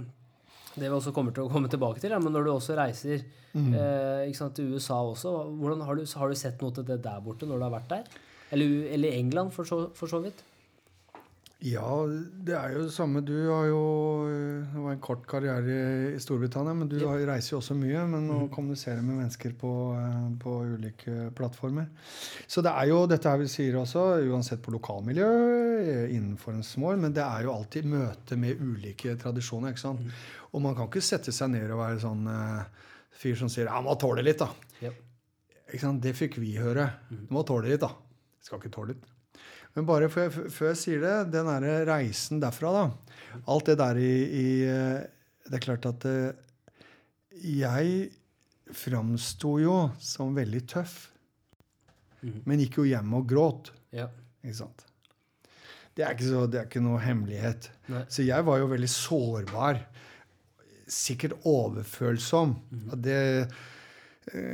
det vi også kommer til å komme tilbake til, ja, men når du også reiser eh, ikke sant, til USA også, hvordan har du, har du sett noe til det der borte når du har vært der? Eller, eller England, for så, for så vidt? Ja, det er jo det samme. Du har jo Det var en kort karriere i Storbritannia, men du Ja. reiser jo også mye. Men å kommunisere med mennesker på, eh, på ulike plattformer. Så det er jo dette her vi sier også, uansett på lokalmiljø, eh, innenfor en small, men det er jo alltid møte med ulike tradisjoner. ikke sant? Og man kan ikke sette seg ned og være sånn eh, fyr som sier ja, må tåle litt, da. Yep. Ikke sant? Det fikk vi høre. Du må tåle litt, da. Skal ikke tåle litt. Men bare før, jeg- før jeg sier det, den derre reisen derfra, da. Alt det der i, i eh, Det er klart at eh, jeg framsto jo som veldig tøff. Mhm. Men gikk jo hjem og gråt. Ja. Ikke sant? Det er ikke, så, det er ikke noe hemmelighet. Nei. Så jeg var jo veldig sårbar. Sikkert overfølsom. Og Det,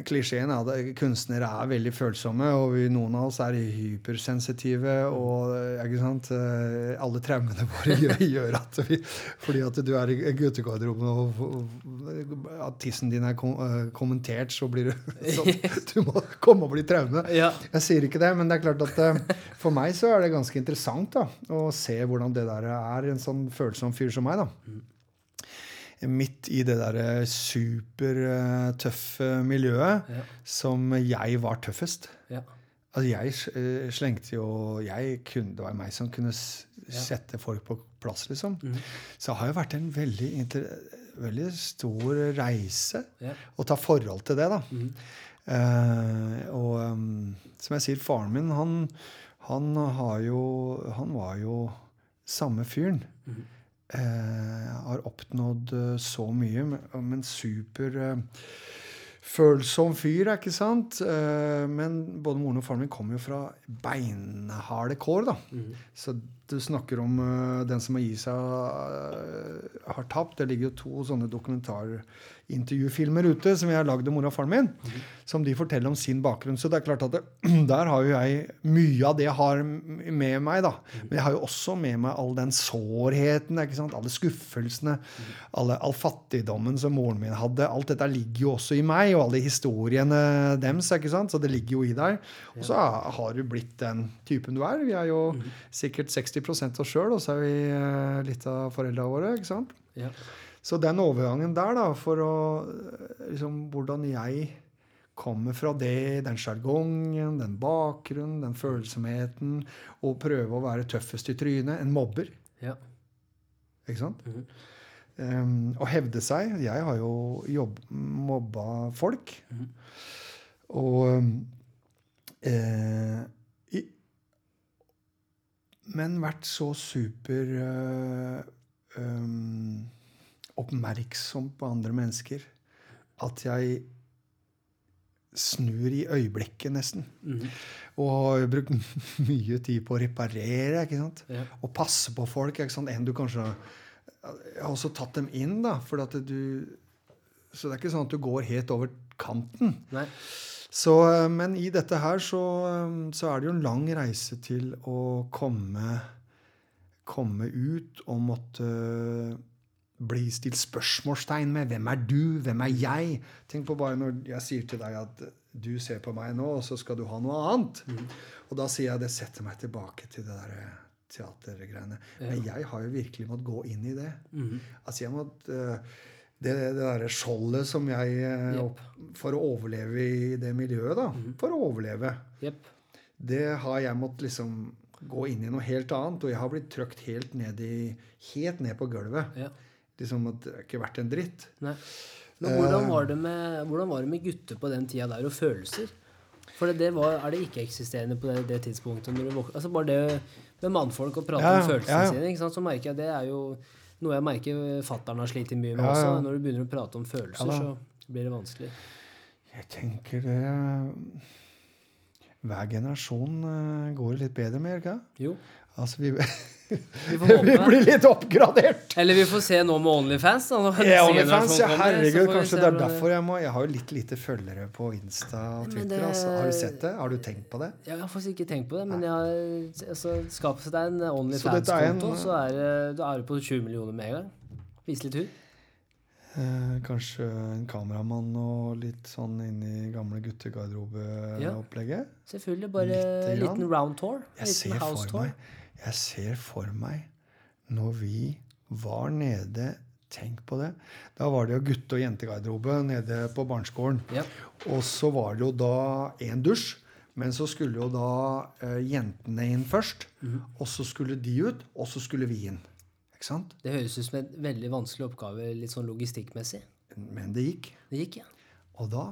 Klisjeen er at kunstnere er veldig følsomme, og vi, noen av oss er hypersensitive. Og eh, ikke sant? eh, alle traumene våre gjør, [LAUGHS] gjør at vi Fordi at du er i guttegarderoben og, og at tissen din er kom, eh, kommentert, så blir du [LAUGHS] sånn Du må komme og bli traume. Ja. Jeg sier ikke det, men det er klart at eh, for meg så er det ganske interessant da, å se hvordan det der er en sånn følsom fyr som meg. da. Midt i det der supertøffe miljøet Ja. som jeg var tøffest. Ja. Altså jeg eh, slengte jo jeg kunne, Det var meg som kunne Ja. sette folk på plass, liksom. Mm. Så det har jo vært en veldig, veldig stor reise Ja. å ta forhold til det, da. Mm. Eh, og um, som jeg sier, faren min, han, han har jo Han var jo samme fyren. Mhm. Eh, har oppnådd eh, så mye, men, super eh, følsom fyr, ikke sant? Men både moren og faren min kommer jo fra beinharde kår, da. Mm. Så du snakker om uh, den som har gitt seg, uh, har tapt. Det ligger jo to sånne dokumentarintervjufilmer ute som jeg har lagd om mora og faren min. Som de forteller om sin bakgrunn. Så det er klart at det, [CLEARS THROAT] der har jo jeg mye av det jeg har med meg. da. Men jeg har jo også med meg all den sårheten, ikke sant? alle skuffelsene, alle, all fattigdommen som moren min hadde. Alt dette ligger jo også i meg, og alle historiene dems. ikke sant? Så det ligger jo i deg. Og så har du blitt den typen du er. Vi er jo sikkert 60 oss sjøl, og så er vi eh, litt av foreldra våre. ikke sant? Ja. Så den overgangen der, da, for å eh, liksom Hvordan jeg kommer fra det, den sjargongen, den bakgrunnen, den følsomheten, og prøve å være tøffest i trynet. En mobber, Ja. ikke sant? Mhm. Um, og hevde seg. Jeg har jo jobb, mobba folk. Mhm. Og um, eh, Men vært så super eh, um, oppmerksom på andre mennesker at jeg snur i øyeblikket, nesten. Mm. Og har brukt [LAUGHS] mye tid på å reparere ikke sant? Ja. og passe på folk. Ikke sant? En du kanskje Jeg har også tatt dem inn, da. For at du Så det er ikke sånn at du går helt over kanten. Nei. Så, eh, men i dette her så, eh, så er det jo en lang reise til å komme, komme ut og måtte bli stilt spørsmålstegn med 'Hvem er du? Hvem er jeg?' Tenk på bare når jeg sier til deg at du ser på meg nå, og så skal du ha noe annet. Og da sier jeg det setter meg tilbake til det der teatergreiene. teatergreiene. Men jeg har jo virkelig måttet gå inn i det. Mm. Altså jeg måtte eh, det, det derre skjoldet som jeg yep. For å overleve i det miljøet, da. For å overleve. Yep. Det har jeg måttet liksom gå inn i noe helt annet. Og jeg har blitt trøkt helt ned i Helt ned på gulvet. Ja. Liksom at det er ikke verdt en dritt. Nei. Men hvordan var, det med, hvordan var det med gutter på den tida der, og følelser? For det, det var, er det ikke-eksisterende på det, det tidspunktet? Når du altså bare det med mannfolk og prate Ja, om følelsene ja, sine, så merker jeg det er jo noe jeg merker fattern har slitt mye med Ja, også. Når du begynner å prate om følelser, så blir det vanskelig. Jeg tenker det Hver generasjon eh, går det litt bedre med, ikke? Jo. Altså, vi, [LAUGHS] Vi blir litt oppgradert. Eller vi får se nå med Onlyfans. Da, når Ja, OnlyFans, ja, herregud, kanskje det er derfor jeg må Jeg har jo litt lite følgere på Insta og Twitter. det- Altså. Har du sett det? Har du tenkt på det? Jeg har faktisk ikke tenkt på det, men jeg har, altså, skap deg en Så er Onlyfans-konto, så er du er du på 20 millioner med en gang. Vis litt hud. Eh, kanskje en kameramann og litt sånn inn i gamle Ja. guttegarderobeopplegget? Selvfølgelig. Bare en liten round tour. Jeg ser house for tour. meg Jeg ser for meg når vi var nede Tenk på det. Da var det jo gutte- og jentegarderobe nede på barneskolen. Ja. Og så var det jo da én dusj. Men så skulle jo da eh, jentene inn først. Mm. Og så skulle de ut, og så skulle vi inn. Ikke sant? Det høres ut som en veldig vanskelig oppgave litt sånn logistikkmessig. Men det gikk. Det gikk, ja. Og da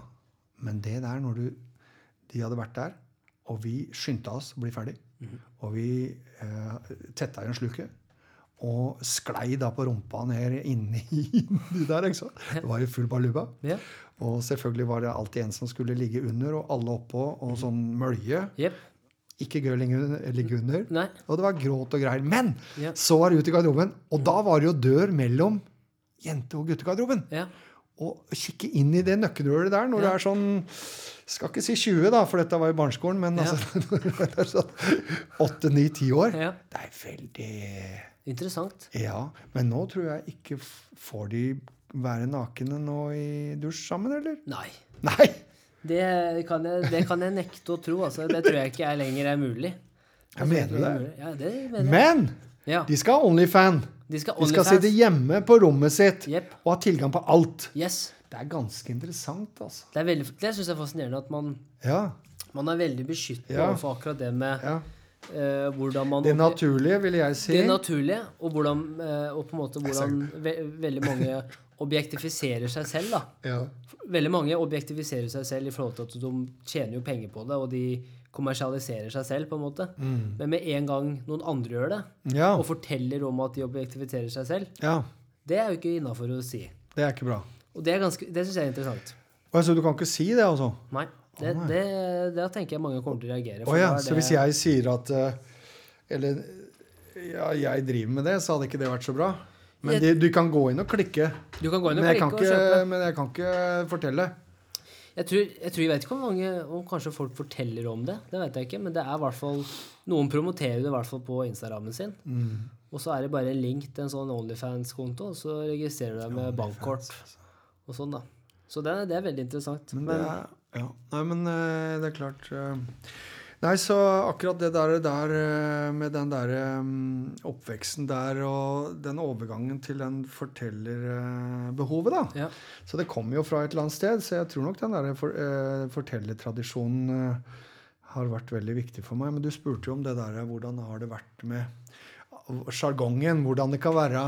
Men det der når du De hadde vært der, og vi skyndte oss å bli ferdig. Og vi eh, tetta igjen sluket. Og sklei da på rumpa ned inni, [LAUGHS] inni der. ikke sant? Det var jo full baluba. Yeah. Og selvfølgelig var det alltid en som skulle ligge under, og alle oppå, og sånn mølje. Yep. Ikke gøy å ligge under. Nei. Og det var gråt og greier. Men Ja. så var det ut i garderoben, og da var det jo dør mellom jente- og guttegarderoben. Ja. Å kikke inn i det nøkkelhullet der når Ja. det er sånn Skal ikke si 20, da, for dette var i barneskolen, men Ja. altså [LAUGHS] er sånn 8-9-10 år. Ja. Det er veldig Interessant. Ja. Men nå tror jeg ikke Får de være nakne nå i dusj sammen, eller? Nei. Nei! Det kan, jeg, det kan jeg nekte å tro. Altså. Det tror jeg ikke er lenger er mulig. Jeg mener du det? Ja, det mener jeg. Men Ja. de skal ha Onlyfan. De skal De skal sitte hjemme på rommet sitt yep. og ha tilgang på alt. Yes. Det er ganske interessant, altså. Det, veldig, det syns jeg er fascinerende at man, Ja. man er veldig beskyttet Ja. overfor akkurat det med ja. uh, hvordan man Det naturlige, vil jeg si. Det naturlige, og, hvordan, uh, og på en måte hvordan ve veldig mange [LAUGHS] objektifiserer seg selv. da. Ja. Veldig mange objektifiserer seg selv i forhold til at de tjener jo penger på det, og de kommersialiserer seg selv, på en måte. Men med en gang noen andre gjør det, Mm. Ja. og forteller om at de objektifiserer seg selv, ja. det er jo ikke innafor å si. Det er ikke bra. Og det, ganske, det syns jeg er interessant. Og Så du kan ikke si det, altså? Nei. Det, det, det tenker jeg mange kommer til å reagere Å ja. er Så hvis jeg sier at eh, Eller ja, jeg driver med det, så hadde ikke det vært så bra. Men det, du kan gå inn og klikke. Du kan gå inn og Men jeg klikke kan og ikke, kjøpe. men jeg kan ikke fortelle. Jeg tror, jeg tror jeg vet ikke hvor mange og kanskje folk forteller om det. Det vet jeg ikke, men det er i hvert fall Noen promoterer det i hvert fall på Instagrammen sin. Mm. Og så er det bare en link til en sånn Onlyfans-konto, og så registrerer du deg med bankkort og sånn, da. Så det, det er veldig interessant. Men Men, det er, ja. Nei, men eh, det er klart eh, Nei, så akkurat det der, der eh, med den der eh, oppveksten der og den overgangen til den fortellerbehovet, da. ja. Så det kommer jo fra et eller annet sted. Så jeg tror nok den der for, eh, fortellertradisjonen eh, har vært veldig viktig for meg. Men du spurte jo om det der, hvordan har det vært med sjargongen? Hvordan det kan være.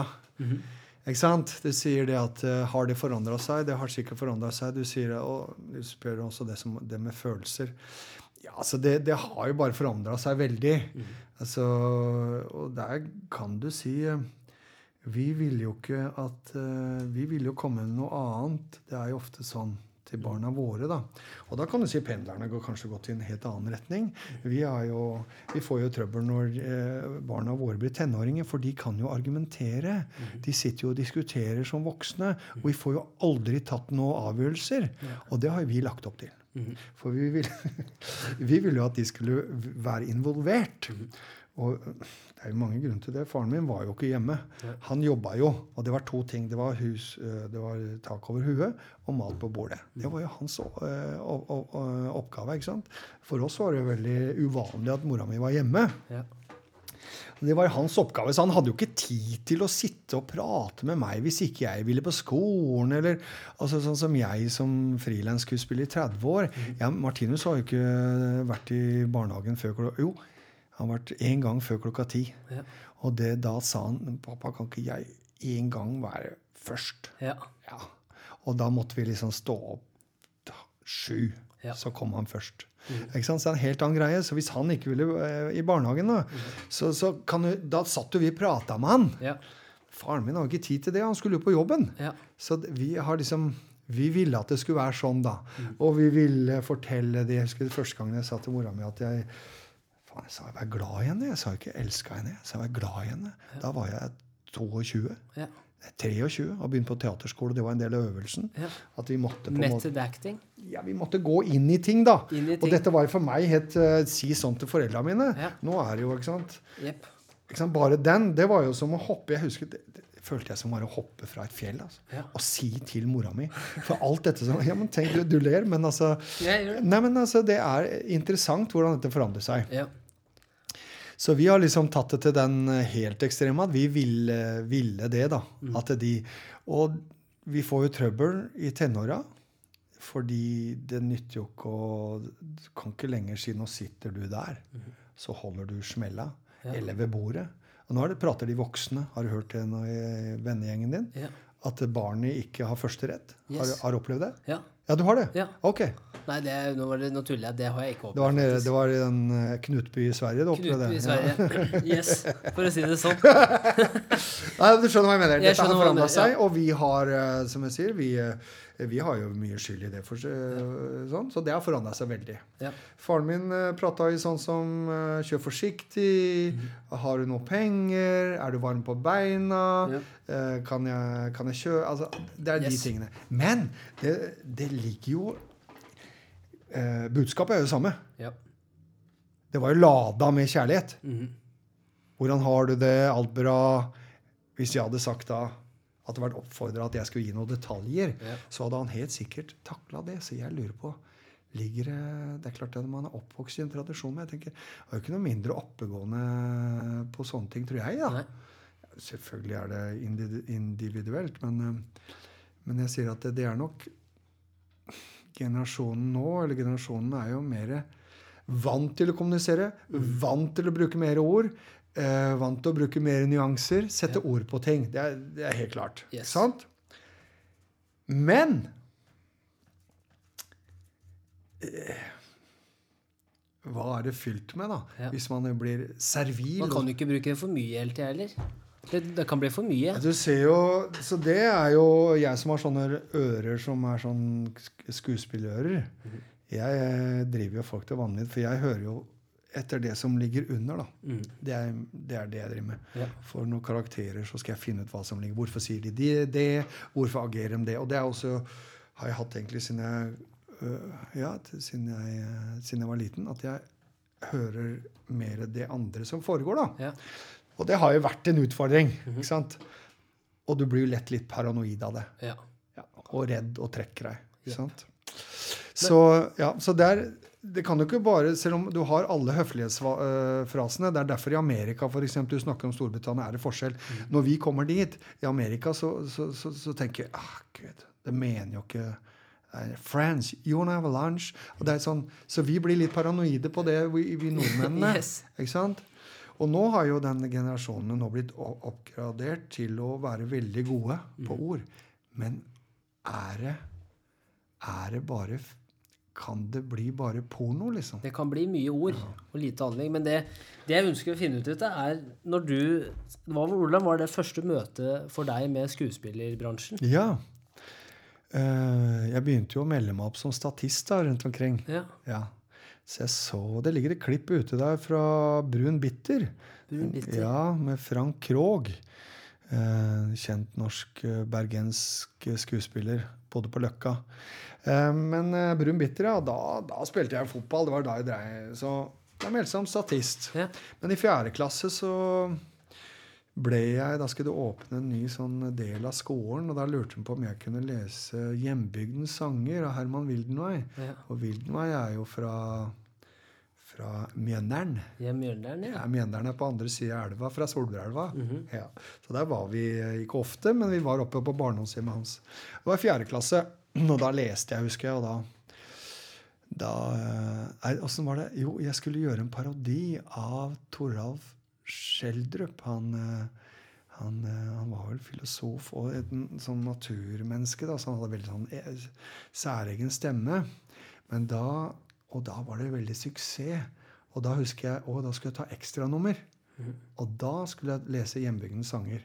Ikke sant? Du sier det at uh, har det forandra seg? Det har sikkert forandra seg. Du sier og du spør også det, som, det med følelser. Ja, altså det, det har jo bare forandra seg veldig. Altså, og der kan du si eh, Vi ville jo ikke at eh, Vi ville jo komme med noe annet. Det er jo ofte sånn til barna våre, da. Og da kan du si pendlerne går kanskje gått i en helt annen retning. Vi, jo, vi får jo trøbbel når eh, barna våre blir tenåringer, for de kan jo argumentere. De sitter jo og diskuterer som voksne, og vi får jo aldri tatt noen avgjørelser. Og det har vi lagt opp til. For vi ville [LAUGHS] vi ville jo at de skulle være involvert. Og det er jo mange grunner til det. Faren min var jo ikke hjemme. Han jobba jo, og det var to ting. Det var, hus, eh, det var tak over huet og mat på bordet. Det var jo hans o- oppgave. ikke sant? For oss var det veldig uvanlig at mora mi var hjemme. Ja. Det var hans oppgave, så han hadde jo ikke tid til å sitte og prate med meg hvis ikke jeg ville på skolen, eller altså sånn som jeg som frilansskuespiller i 30 år. Ja, Martinus har jo ikke vært i barnehagen før klokka Jo, han har vært én gang før klokka ti. Ja. Og det, da sa han Pappa, kan ikke jeg en gang være først? Ja. Ja. Og da måtte vi liksom stå opp sju. Ja. Så kom han først. Ikke sant? Så det er en helt annen greie. Så hvis han ikke ville eh, i barnehagen, da, så, så kan du, da satt jo vi og prata med han. Ja. Faren min har ikke tid til det. Han skulle jo på jobben. Ja. Så vi har liksom vi ville at det skulle være sånn, da. Og vi ville fortelle det. Jeg husker første gangen jeg sa til mora mi at jeg Faen, jeg sa jeg var glad i henne. Jeg sa ikke 'elska henne'. Jeg sa jeg var glad i henne. Da var jeg 22. Ja. 23 og begynte på teaterskole. Det var en del av øvelsen. Ja. At vi måtte Method acting. ja, vi måtte gå inn i ting, da. I ting. Og dette var for meg helt uh, Si sånn til foreldra mine. Ja. Nå er det jo, ikke sant? Yep. ikke sant? Bare den, det var jo som å hoppe Jeg husker, det, det følte jeg som var å hoppe fra et fjell. altså. Ja. Og si til mora mi For alt dette som Ja, men tenk, du, du ler, men altså. Nei, men altså, det er interessant hvordan dette forandrer seg. Ja. Så vi har liksom tatt det til den eh, helt ekstreme at vi ville, ville det, da. At de, og vi får jo trøbbel i tenåra. Fordi det nytter jo ikke å Du kan ikke lenger si 'nå sitter du der', så holder du smella. Ja. Eller ved bordet. Og nå det, prater de voksne. Har du hørt det nå i vennegjengen din? Ja. At barnet ikke har førsterett. Yes. har du opplevd det? ja. Ja, du har det? Ja. Ok. Nei, det, nå var det tuller jeg. Det har jeg ikke Det var, nede, det var i den eh, Knutby i Sverige du opplevde Knutby i det? Sverige. [LAUGHS] Yes, for å si det sånn. [LAUGHS] Nei, Du skjønner hva jeg mener. Jeg Dette har forandra seg, ja. og vi har, eh, som jeg sier, vi, eh, Vi har jo mye skyld i det, for, sånn, så det har forandra seg veldig. Ja. Faren min prata i sånn som kjør forsiktig, har du noe penger, er du varm på beina, Ja. kan, jeg, kan jeg kjøre Altså, det er de tingene. Men det, det ligger jo eh, Budskapet er jo det samme. Ja. Det var jo lada med kjærlighet. Mhm. Hvordan har du det? Alt bra? Hvis jeg hadde sagt da at det vært oppfordra at jeg skulle gi noen detaljer, Ja. så hadde han helt sikkert takla det. Så jeg lurer på ligger det Det er klart at man er oppvokst i en tradisjon, men jeg tenker det er jo ikke noe mindre oppegående på sånne ting, tror jeg. da. Nei. Selvfølgelig er det individuelt, men, eh, men jeg sier at det, det er nok Generasjonen nå, eller generasjonen, er jo mer vant til å kommunisere. Vant til å bruke mer ord. Eh, vant til å bruke mer nyanser. Sette ord på ting. Det er, det er helt klart. Yes. Sant? Men eh, Hva er det fylt med, da? Ja. Hvis man blir servil? Man kan jo ikke bruke for mye hele tida heller. Det, det kan bli for mye. Du ser jo, så det er jo jeg som har sånne ører som er sånn skuespillerører. Mhm. Jeg eh, driver jo folk til vanvidd, for jeg hører jo etter det som ligger under. da. Mm. Det er, det er det jeg driver med. Ja. For noen karakterer så skal jeg finne ut hva som ligger. Hvorfor sier de det? det? Hvorfor agerer de det? Og det er også, har jeg hatt egentlig siden jeg, øh, ja, siden jeg, øh, siden jeg var liten, at jeg hører mer det andre som foregår. da. Ja. Og det har jo vært en utfordring. ikke sant? Og du blir jo lett litt paranoid av det. Ja. Ja, og redd og trekker deg. ikke sant? Så, ja, så der, det kan jo ikke bare, Selv om du har alle høflighetsfrasene Det er derfor i Amerika for eksempel, du snakker om Storbritannia, er det forskjell. Mm. Når vi kommer dit, i Amerika, så, så, så, så tenker vi ah, gud, det mener jo ikke eh, Friends, you wanna have lunch? Og det er sånn, så vi blir litt paranoide på det, vi, vi nordmennene. [LAUGHS] Yes. Ikke sant? Og nå har jo den generasjonen nå blitt oppgradert til å være veldig gode på Mm. ord. Men er det Er det bare Kan det bli bare porno, liksom? Det kan bli mye ord og lite handling. Men det, det jeg ønsker å finne ut av, er når du hva, Hvordan var det første møtet for deg med skuespillerbransjen? Ja. Eh, jeg begynte jo å melde meg opp som statist da, rundt omkring. Ja. Ja. Så jeg så Det ligger et klipp ute der fra Brun Bitter. Brun Bitter. Ja, med Frank Krogh. Eh, kjent norsk eh, bergensk skuespiller. Bodde på Løkka. Eh, men eh, Brun Bitter, ja, da, da spilte jeg fotball. Det var da jeg dreiv. Så jeg meldte seg som statist. Ja. Men i fjerde klasse så ble jeg Da skulle det åpne en ny sånn del av skolen, og da lurte hun på om jeg kunne lese 'Hjembygdens sanger' av Herman Wildenvey. Ja. Og Wildenvey er jo fra, fra Mjøndalen. Ja, Mjøndalen, ja. Ja, Mjøndalen er på andre sida av elva, fra Solbrelva. Mm -hmm. ja. Så der var vi eh, ikke ofte, men vi var oppe på barndomshjemmet hans. Det var i fjerde klasse, og da leste jeg, husker jeg, og da da eh, Åssen var det? Jo, jeg skulle gjøre en parodi av Toralf Schjelderup. Han, eh, han, eh, han var vel filosof og et sånn naturmenneske, da, så han hadde veldig sånn eh, særegen stemme. Men da, og da var det veldig suksess. Og da husker jeg, å, da skulle jeg ta ekstranummer. Og da skulle jeg lese Hjembygdens sanger.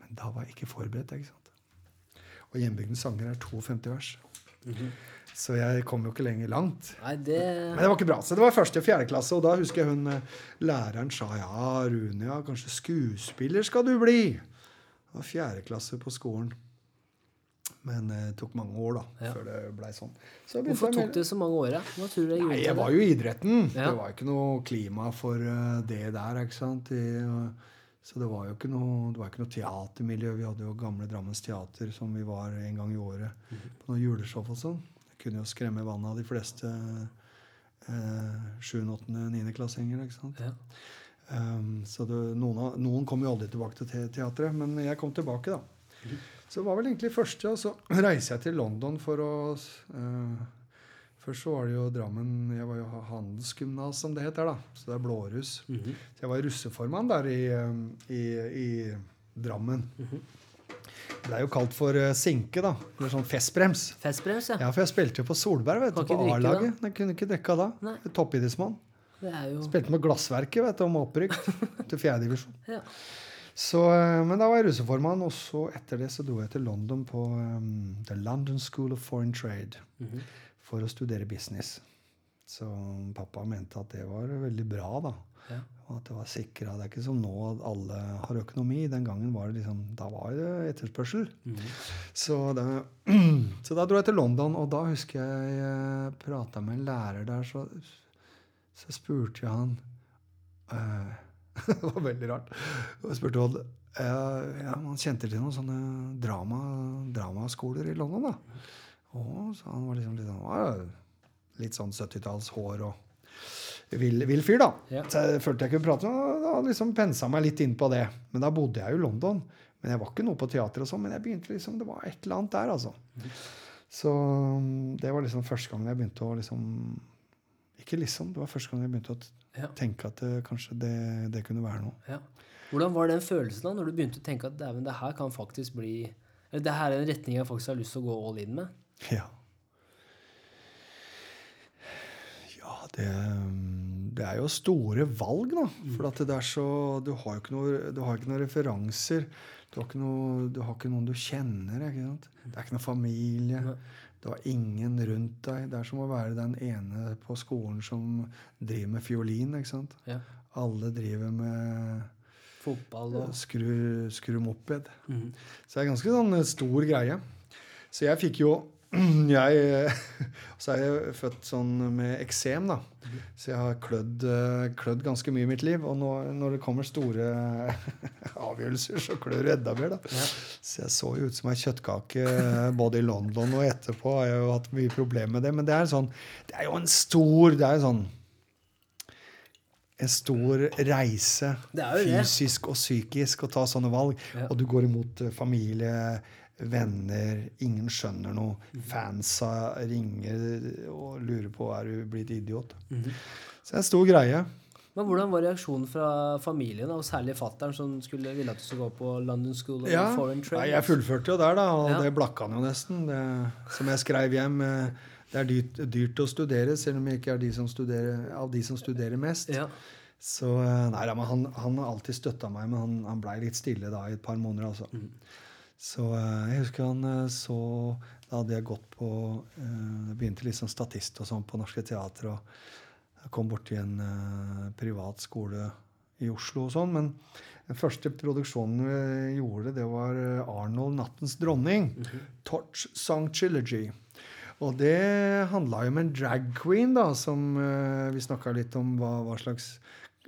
Men da var jeg ikke forberedt. ikke sant? Og Hjembygdens sanger er 52 vers. Så jeg kom jo ikke lenger langt. Nei, det Men det var ikke bra. Så det var første og fjerde klasse, og da husker jeg hun eh, læreren sa ja, Rune, ja, kanskje skuespiller skal du bli. Det var fjerde klasse på skolen. Men eh, det tok mange år, da, Ja. før det blei sånn. Så Hvorfor tok det så mange år, da? Hva tror du er Nei, jeg var jo i idretten. Ja. Det var ikke noe klima for eh, det der, ikke sant. I, eh, så det var jo ikke noe, det var ikke noe teatermiljø. Vi hadde jo gamle Drammens Teater som vi var en gang i året på noen juleshow og sånn. Kunne jo skremme vannet av de fleste eh, 7., 8., 9. klassinger, ikke sant. Ja. Um, så det, noen, av, noen kom jo aldri tilbake til te teatret, men jeg kom tilbake, da. Så det var vel egentlig første, og så [CLEARS THROAT] reiser jeg til London for å uh, Først så var det jo Drammen Jeg var jo handelsgymnas, som det heter, da. Så det er blåruss. -hmm. Så jeg var russeformann der i, um, i, i Drammen. Blei jo kalt for eh, sinke, da. Eller sånn festbrems. Festbrems, ja. Ja, for jeg spilte jo på Solberg, vet du, på A-laget. Jeg kunne ikke drikke da. Toppidrettsmann. Det jo Spilte med Glassverket, vet du, om opprykk [LAUGHS] til fjerdedivisjon. ja. Så, eh, men da var jeg russeformann, og så etter det så dro jeg til London på um, The London School of Foreign Trade Mhm. for å studere business. Så pappa mente at det var veldig bra, da. Ja. Og at det var sikra. Det er ikke som nå at alle har økonomi. Den gangen var det liksom, da var det etterspørsel. Mm. Så da, [CLEARS THROAT] så da dro jeg til London, og da husker jeg jeg prata med en lærer der, så, så spurte jeg han eh, [LAUGHS] Det var veldig rart. Jeg spurte Odd eh, ja, han kjente til noen sånne drama, dramaskoler i London. da. Og så han var liksom litt sånn, litt sånn 70-talls hår og vill, vill fyr, da. Ja. Så jeg følte jeg kunne prate med da liksom pensa meg litt inn på det. Men da bodde jeg jo i London. Men jeg var ikke noe på teater og sånn, men jeg begynte liksom, det var et eller annet der, altså. Så um, det var liksom første gangen jeg begynte å liksom Ikke liksom, det var første gang jeg begynte å Ja. tenke at det, kanskje det, det kunne være noe. Ja. Hvordan var den følelsen da, når du begynte å tenke at det her kan faktisk bli Eller det her er en retning jeg faktisk har lyst til å gå all in med? Ja. Ja, det, um, det er jo store valg, da. For at det er så Du har jo ikke noe, du har ikke noen referanser. Du har, ikke noe, du har ikke noen du kjenner. Ikke sant? Det er ikke noen familie. Du har ingen rundt deg. Det er som å være den ene på skolen som driver med fiolin. ikke sant? Ja. Alle driver med Fotball og skru, skru moped. Mm. Så det er ganske sånn eh, stor greie. Så jeg fikk jo [CLEARS THROAT] jeg, eh, [LAUGHS] Så er jeg født sånn med eksem, da. Så jeg har klødd, eh, klødd ganske mye i mitt liv. Og når, når det kommer store [LAUGHS] avgjørelser, så klør det enda mer, da. Ja. Så jeg så jo ut som ei kjøttkake eh, både i London og etterpå. har jeg jo hatt mye problemer med det. Men det er, sånn, det er jo en stor Det er jo sånn en stor reise fysisk og psykisk å ta sånne valg. Ja. Og du går imot familie, venner, ingen skjønner noe. Mm. Fansa ringer og lurer på er du blitt idiot. Mhm. Så det er en stor greie. Men hvordan var reaksjonen fra familien, og særlig fattern, som skulle ville at du skulle gå på London School of Ja, Foreign Trade? Nei, jeg fullførte jo der, da, og Ja. det blakka han jo nesten. Det, som jeg skrev hjem, eh, det er dyrt, dyrt å studere, selv om jeg ikke er de som studerer, av de som studerer mest. Ja. Så eh, nei, da, men han, han har alltid støtta meg, men han, han blei litt stille da i et par måneder. altså. Mhm. Så eh, jeg husker han eh, så Da hadde jeg gått på eh, Jeg begynte litt som statist og sånn på Norske Teater. og Jeg kom borti en eh, privat skole i Oslo og sånn. Men den første produksjonen vi gjorde, det var eh, Arnold Nattens dronning. Torch Song Trilogy. Og det handla jo om en drag queen, da, som uh, Vi snakka litt om hva, hva slags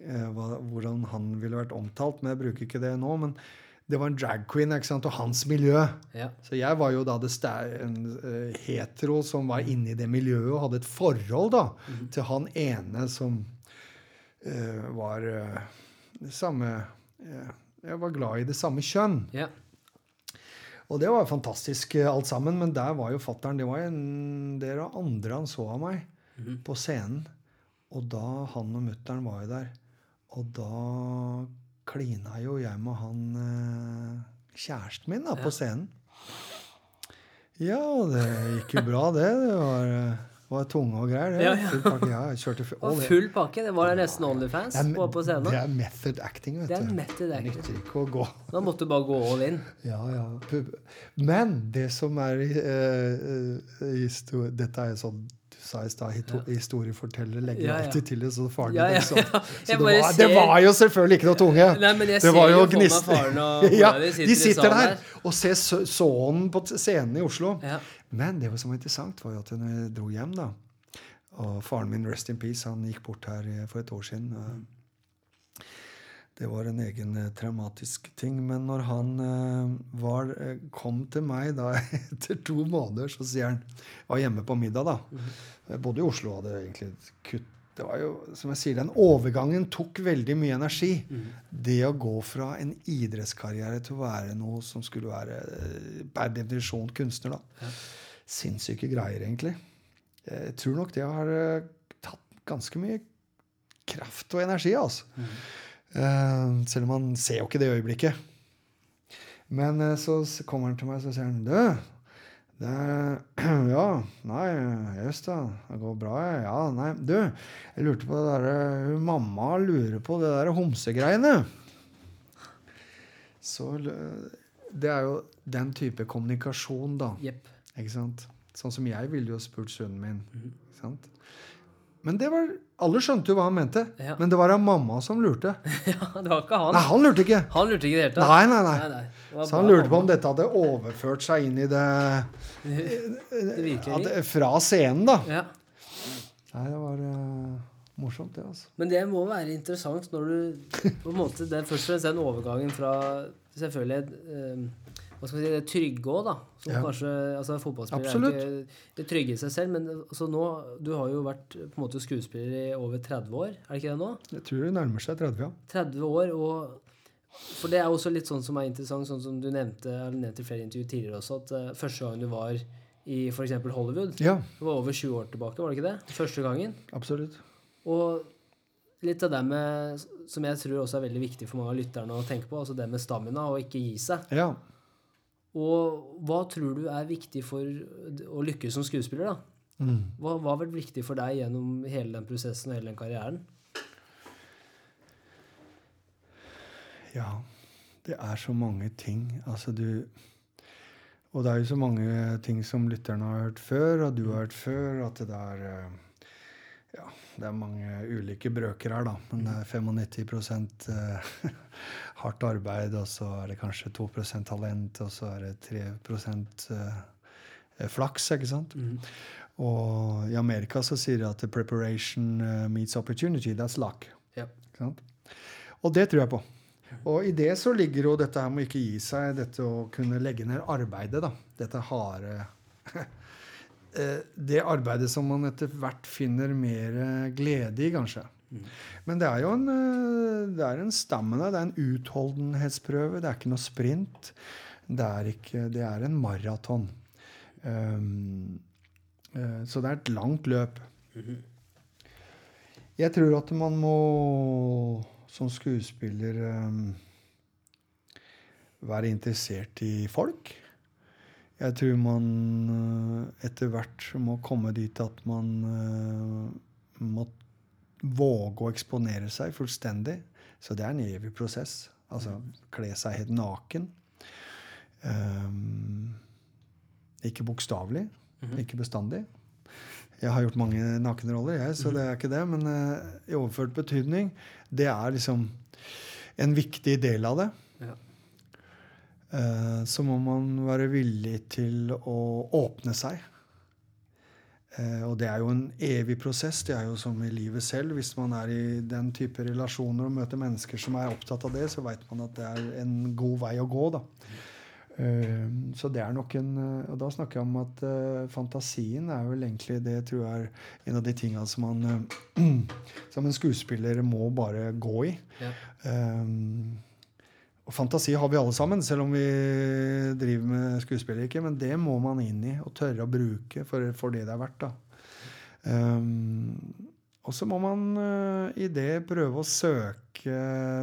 uh, hva, Hvordan han ville vært omtalt, men jeg bruker ikke det nå. Men det var en drag queen ikke sant, og hans miljø. Ja. Så jeg var jo da det en eh, hetero som var inne i det miljøet og hadde et forhold da, til han ene som uh, var uh, det samme uh, Jeg var glad i det samme kjønn. ja. Og det var fantastisk alt sammen, men der var jo fattern Det var en del av andre han så av meg mm. på scenen. Og da han og mutter'n var jo der. Og da klina jo jeg med han eh, kjæresten min da, på scenen. Ja, det gikk jo bra, det. Det var, eh, var tunge og greier. Det. Ja, ja. Full pakke. Ja, jeg kjørte [LAUGHS] full, all- full pakke. Det var nesten Onlyfans det er- på, på scenen. Det er method acting, vet Det er du. method acting. nytter ikke å gå Da måtte du bare gå all in. Ja, ja. Men det som er uh, uh, Dette er sånn du sa i stad, historiefortellere historieforteller legger Ja, ja. alltid til det, så faren Ja, ja, sant? [LAUGHS] ja. Så det var, var, det var jo selvfølgelig ikke noe tunge. Nei, men jeg Det ser var jo mora [LAUGHS] ja, di sitter de sitter der og ser sø- sønnen på scenen i Oslo. Ja. Men det som var interessant, var jo at når jeg dro hjem, da Og faren min, rest in peace, han gikk bort her eh, for et år siden. Det var en egen eh, traumatisk ting. Men når han eh, var, eh, kom til meg da [LAUGHS] etter to måneder, så sier han Jeg Var hjemme på middag, da. Jeg bodde i Oslo og hadde egentlig kutt det var jo, som jeg sier, Den overgangen tok veldig mye energi. Det å gå fra en idrettskarriere til å være noe som skulle være per definisjon kunstner, da. Sinnssyke greier, egentlig. Jeg tror nok det har tatt ganske mye kraft og energi, altså. Eh, selv om han ser jo ikke det øyeblikket. Men eh, så kommer han til meg og så sier han, du, det er, [CLEARS THROAT] ja, nei, jøss da, det går bra, ja. ja, nei, du, jeg lurte på det der, hun mamma lurer på det der homsegreiene. Så det er jo den type kommunikasjon, da. Yep. Ikke sant? Sånn som jeg ville jo spurt sønnen min. Mhm. Ikke sant? Men det var Alle skjønte jo hva han mente. Ja. Men det var av mamma som lurte. [LAUGHS] ja, det var ikke han. Nei, han lurte ikke! Han lurte ikke i det hele tatt. Nei, nei, nei. Nei, nei. Så han lurte på om dette hadde overført seg inn i det, [LAUGHS] Det at. Fra scenen, da. Ja. Nei, det var uh, morsomt, det, altså. Men det må være interessant når du på en måte, det er Først og fremst den overgangen fra selvfølgelig eh, hva skal vi si, det trygge òg, da. Som Ja. kanskje, altså Fotballspiller Absolutt. er ikke det trygge i seg selv, men altså nå, du har jo vært på en måte skuespiller i over 30 år, er det ikke det nå? Jeg tror det nærmer seg 30, ja. 30 år, og For det er også litt sånn som er interessant, sånn som du nevnte eller nevnte i flere intervjuer tidligere også, at uh, første gang du var i f.eks. Hollywood Ja, Det var over 20 år tilbake, var det ikke det? Første gangen. absolutt. Og litt av det med, som jeg tror også er veldig viktig for mange av lytterne å tenke på, altså det med stamina og ikke gi seg. Ja. Og hva tror du er viktig for å lykkes som skuespiller, da? Mm. Hva hva har vært viktig for deg gjennom hele den prosessen og hele den karrieren? Ja, det er så mange ting. Altså, du Og det er jo så mange ting som lytterne har hørt før, og du har hørt før, at det er eh, Ja, det er mange ulike brøker her, da. Men det er 95 eh, [LAUGHS] hardt arbeid, og så er det kanskje 2% talent, og så er det 3 eh, flaks, ikke sant? Og i Amerika så sier de at preparation eh, meets opportunity. That's luck. Ja. Ikke sant? Og det tror jeg på. Og i det så ligger jo dette her med å ikke gi seg, dette å kunne legge ned arbeidet, da. Dette harde eh, [LAUGHS] Det arbeidet som man etter hvert finner mer eh, glede i, kanskje. Men det er jo en, eh, det er en stamina, det er en utholdenhetsprøve. Det er ikke noe sprint. Det er, ikke, det er en maraton. Um, uh, så det er et langt løp. Jeg tror at man må som skuespiller um, være interessert i folk. Jeg tror man uh, etter hvert må komme dit at man uh, må våge å eksponere seg fullstendig. Så det er en evig prosess. Altså kle seg helt naken. Um, ikke bokstavelig, ikke bestandig. Jeg har gjort mange nakenroller, jeg, så det er ikke det. Men uh, i overført betydning, det er liksom en viktig del av det. Eh, så må man være villig til å åpne seg. Eh, og det er jo en evig prosess. Det er jo som i livet selv. Hvis man er i den type relasjoner og møter mennesker som er opptatt av det, så veit man at det er en god vei å gå. da. Eh, så det er nok en Og da snakker jeg om at fantasien er vel egentlig det tror jeg er en av de tinga som man [CLEARS THROAT] som en skuespiller må bare gå i. Ja. Um, og fantasi har vi alle sammen, selv om vi driver med skuespill ikke. Men det må man inn i og tørre å bruke for, for det det er verdt. Um, og så må man uh, i det prøve å søke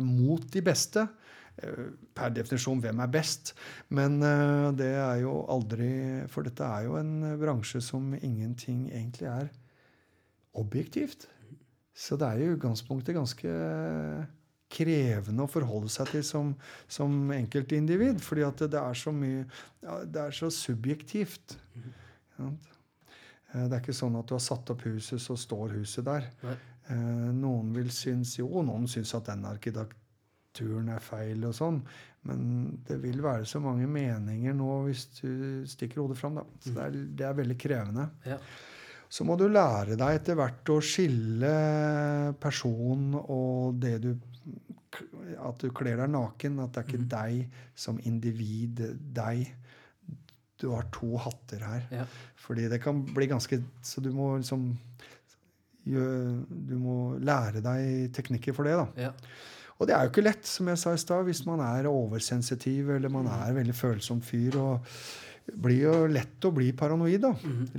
mot de beste. Uh, per definisjon hvem er best. Men uh, det er jo aldri For dette er jo en bransje som ingenting egentlig er objektivt. Så det er i utgangspunktet ganske krevende å forholde seg til som, som enkeltindivid. Fordi at det, er så mye Det er så subjektivt. Eh, Det er ikke sånn at du har satt opp huset, så står huset der. Nei. Eh, Noen vil synes jo, noen syns at den arkitekturen er feil og sånn. Men det vil være så mange meninger nå hvis du stikker hodet fram. Da. Så det er, det er veldig krevende. Ja. Så må du lære deg etter hvert å skille person og det du At du kler deg naken. At det er ikke deg som individ. Deg. Du har to hatter her. Ja. Fordi det kan bli ganske Så du må liksom Du må lære deg teknikker for det, da. Ja. Og det er jo ikke lett, som jeg sa i stad, hvis man er oversensitiv eller man er en veldig følsom fyr. og blir jo lett å bli paranoid, da.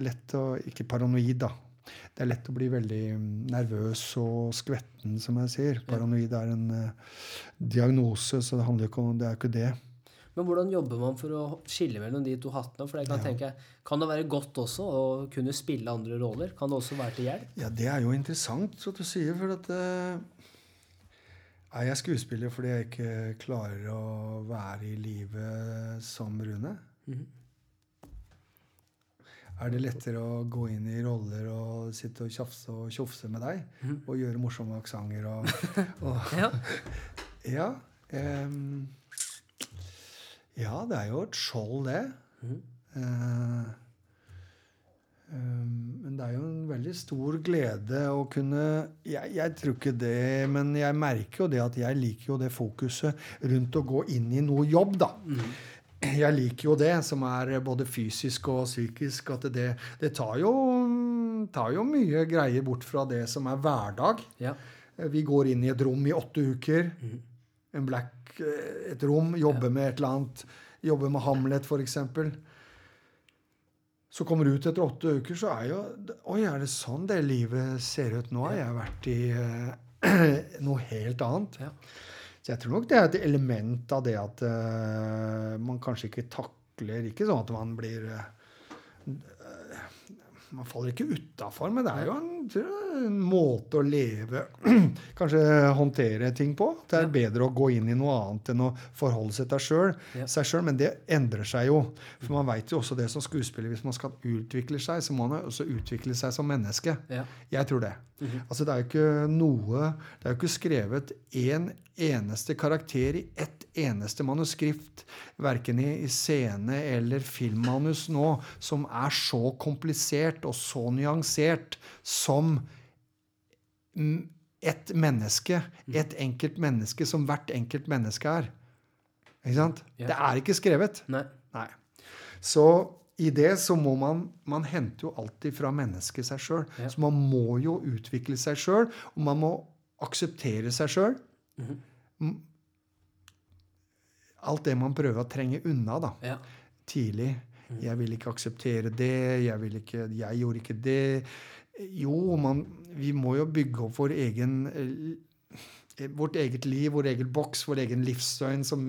Lett å, ikke paranoid, da. Det er lett å bli veldig mm, nervøs og skvetten, som jeg sier. Paranoid er en uh, diagnose, så det handler ikke om det er ikke det. Men hvordan jobber man for å skille mellom de to hattene? For jeg kan tenke, kan det være godt også å kunne spille andre roller? Kan det også være til hjelp? Ja, det er jo interessant, så du sier, for at eh, Er jeg skuespiller fordi jeg ikke klarer å være i livet som Rune? Mhm. Er det lettere å gå inn i roller og sitte og tjafse og tjofse med deg? Mm. Og gjøre morsomme aksenter og, [LAUGHS] og Ja. Ja. um, ja, det er jo et skjold, det. Mm. Uh, um, men det er jo en veldig stor glede å kunne jeg, jeg tror ikke det, men jeg merker jo det at jeg liker jo det fokuset rundt å gå inn i noe jobb, da. Jeg liker jo det, som er både fysisk og psykisk. At det, det tar, jo, tar jo mye greier bort fra det som er hverdag. Ja. Vi går inn i et rom i åtte uker. En black, eh, et rom. Jobber med et eller annet. Jobber med Hamlet, f.eks. Så kommer du ut etter åtte uker, så er jo Oi, er det sånn det livet ser ut? Nå har jeg vært i uh, [CLEARS THROAT] noe helt annet. Ja. Så jeg tror nok det er et element av det at uh, man kanskje ikke takler Ikke sånn at man blir eh, Man faller ikke utafor, men det er jo en, en måte å leve [CLEARS THROAT] Kanskje håndtere ting på. Det er Ja. bedre å gå inn i noe annet enn å forholde seg til sjøl, Ja. seg sjøl. Men det endrer seg jo. For man veit jo også det som skuespiller. Hvis man skal utvikle seg, så må man også utvikle seg som menneske. Ja. Jeg tror det. Mhm. Altså Det er jo ikke noe Det er jo ikke skrevet én eneste karakter i ett eneste manuskript, verken i, i scene eller filmmanus nå, som er så komplisert og så nyansert som mm, et menneske. Et enkelt menneske som hvert enkelt menneske er. Ikke sant? Ja. Det er ikke skrevet. Nei. Nei. Så i det så må man Man henter jo alltid fra mennesket seg sjøl. Ja. Så man må jo utvikle seg sjøl, og man må akseptere seg sjøl. Mhm. Alt det man prøver å trenge unna da, Ja. tidlig. Mhm. Jeg vil ikke akseptere det. Jeg, vil ikke, jeg gjorde ikke det. Jo, man, vi må jo bygge opp vår egen eh, Vårt eget liv, vår egen boks, vår egen livsdøgn, som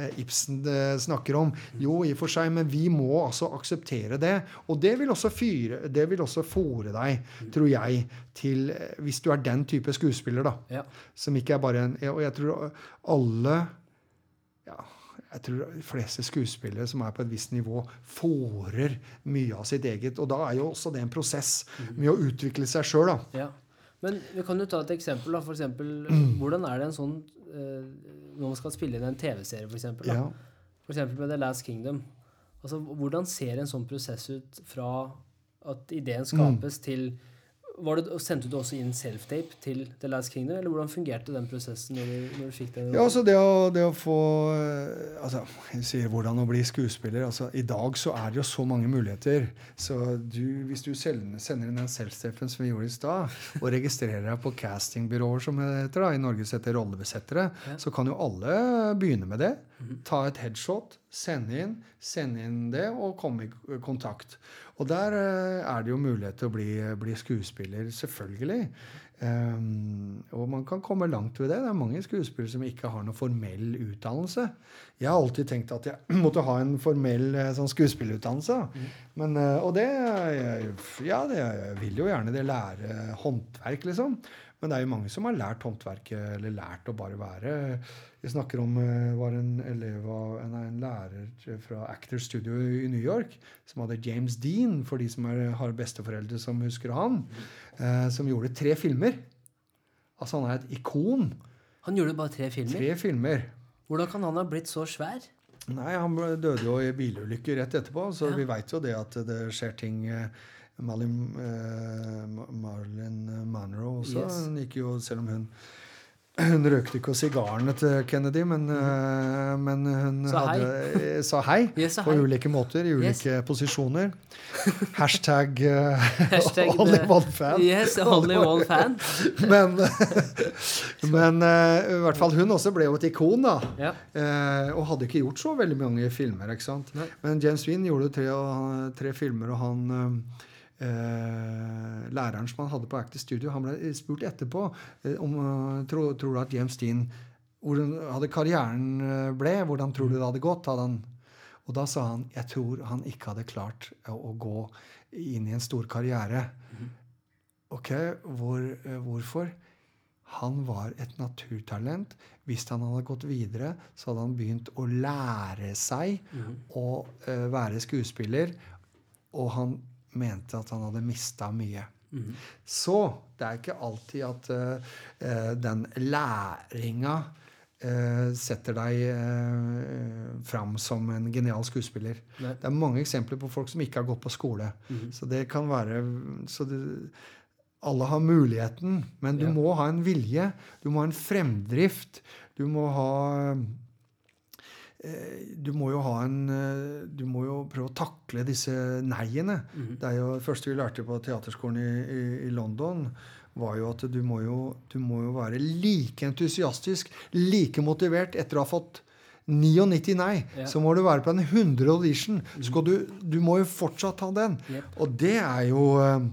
eh, Ibsen eh, snakker om. Jo, i og for seg, men vi må altså akseptere det. Og det vil også fyre, det vil også fòre deg, tror jeg, til Hvis du er den type skuespiller, da. Ja. Som ikke er bare en Og jeg tror alle jeg tror de fleste skuespillere som er på et visst nivå, fòrer mye av sitt eget. Og da er jo også det en prosess med å utvikle seg sjøl, da. Ja. Men vi kan jo ta et eksempel. da, for eksempel, Hvordan er det en sånn eh, Når man skal spille inn en TV-serie, eksempel. Ja. Eksempel med The Last Kingdom. Altså, Hvordan ser en sånn prosess ut fra at ideen skapes, til var det, Sendte du også inn self-tape til The Last Kingdom, eller hvordan fungerte den prosessen når du, når du fikk den? Ja, altså det å, det å få eh, altså, Jeg sier hvordan å bli skuespiller. altså I dag så er det jo så mange muligheter. Så du, hvis du sender, inn den self-tapen som vi gjorde i stad, og registrerer deg på castingbyråer som det heter da, i Norge som heter rollebesettere, Ja. så kan jo alle begynne med det. Ta et headshot, sende inn, sende inn det og komme i kontakt. Og der eh, er det jo mulighet til å bli, bli skuespiller, selvfølgelig. Um, og man kan komme langt ved det. Det er mange skuespillere som ikke har noen formell utdannelse. Jeg har alltid tenkt at jeg [CLEARS THROAT] måtte ha en formell eh, sånn skuespillerutdannelse. Mm. Men, eh, og det jeg- Ja, det, jeg vil jo gjerne det lære håndverk, liksom. Men det er jo mange som har lært håndverket, eller lært å bare være Vi snakker om eh, var en elev av en, en lærer fra Actor Studio i New York som hadde James Dean, for de som er, har besteforeldre som husker han, eh, som gjorde tre filmer. Altså han er et ikon. Han gjorde bare tre filmer. Tre filmer. Hvordan kan han ha blitt så svær? Nei, han døde jo i bilulykke rett etterpå, så Ja. vi veit jo det at det skjer ting Malin, Marilyn, eh, Marlin også. Yes. Hun gikk jo, selv om hun hun røkte ikke sigarene til Kennedy, men, mm. men hun Sa hei. hadde, eh, sa hei [LAUGHS] Yes, på hei. ulike måter, i Yes. ulike posisjoner. [LAUGHS] Hashtag, eh, Hashtag only the- one fan. Yes, only one fan. [LAUGHS] Men, men uh, i hvert fall hun også ble jo et ikon, da. Ja. Uh, og hadde ikke gjort så veldig mange filmer. ikke sant? Nei. Men James Wien gjorde tre, tre filmer, og han eh, Læreren som han hadde på Active Studio, han ble spurt etterpå eh, om tro, tror, du at James Dean hvordan hadde karrieren eh, ble, hvordan tror du det hadde gått? Hadde han, og da sa han jeg tror han ikke hadde klart å, å gå inn i en stor karriere. Ok, hvor, eh, hvorfor? han var et naturtalent. Hvis han hadde gått videre, så hadde han begynt å lære seg å uh, være skuespiller. Og han mente at han hadde mista mye. Så det er ikke alltid at eh, den læringa uh, setter deg uh, fram som en genial skuespiller. Nei. Det er mange eksempler på folk som ikke har gått på skole. Så det kan være så det, Alle har muligheten, men du Ja. må ha en vilje. Du må ha en fremdrift. Du må ha du må jo ha en eh, Du må jo prøve å takle disse nei-ene. Det er jo det første vi lærte på teaterskolen i, i, i London, var jo at du må jo, du må jo være like entusiastisk, like motivert etter å ha fått 99 nei. Ja. Så må du være på en 100 audition. Skal du, du må jo fortsatt ha den. Yep. Og det er jo eh,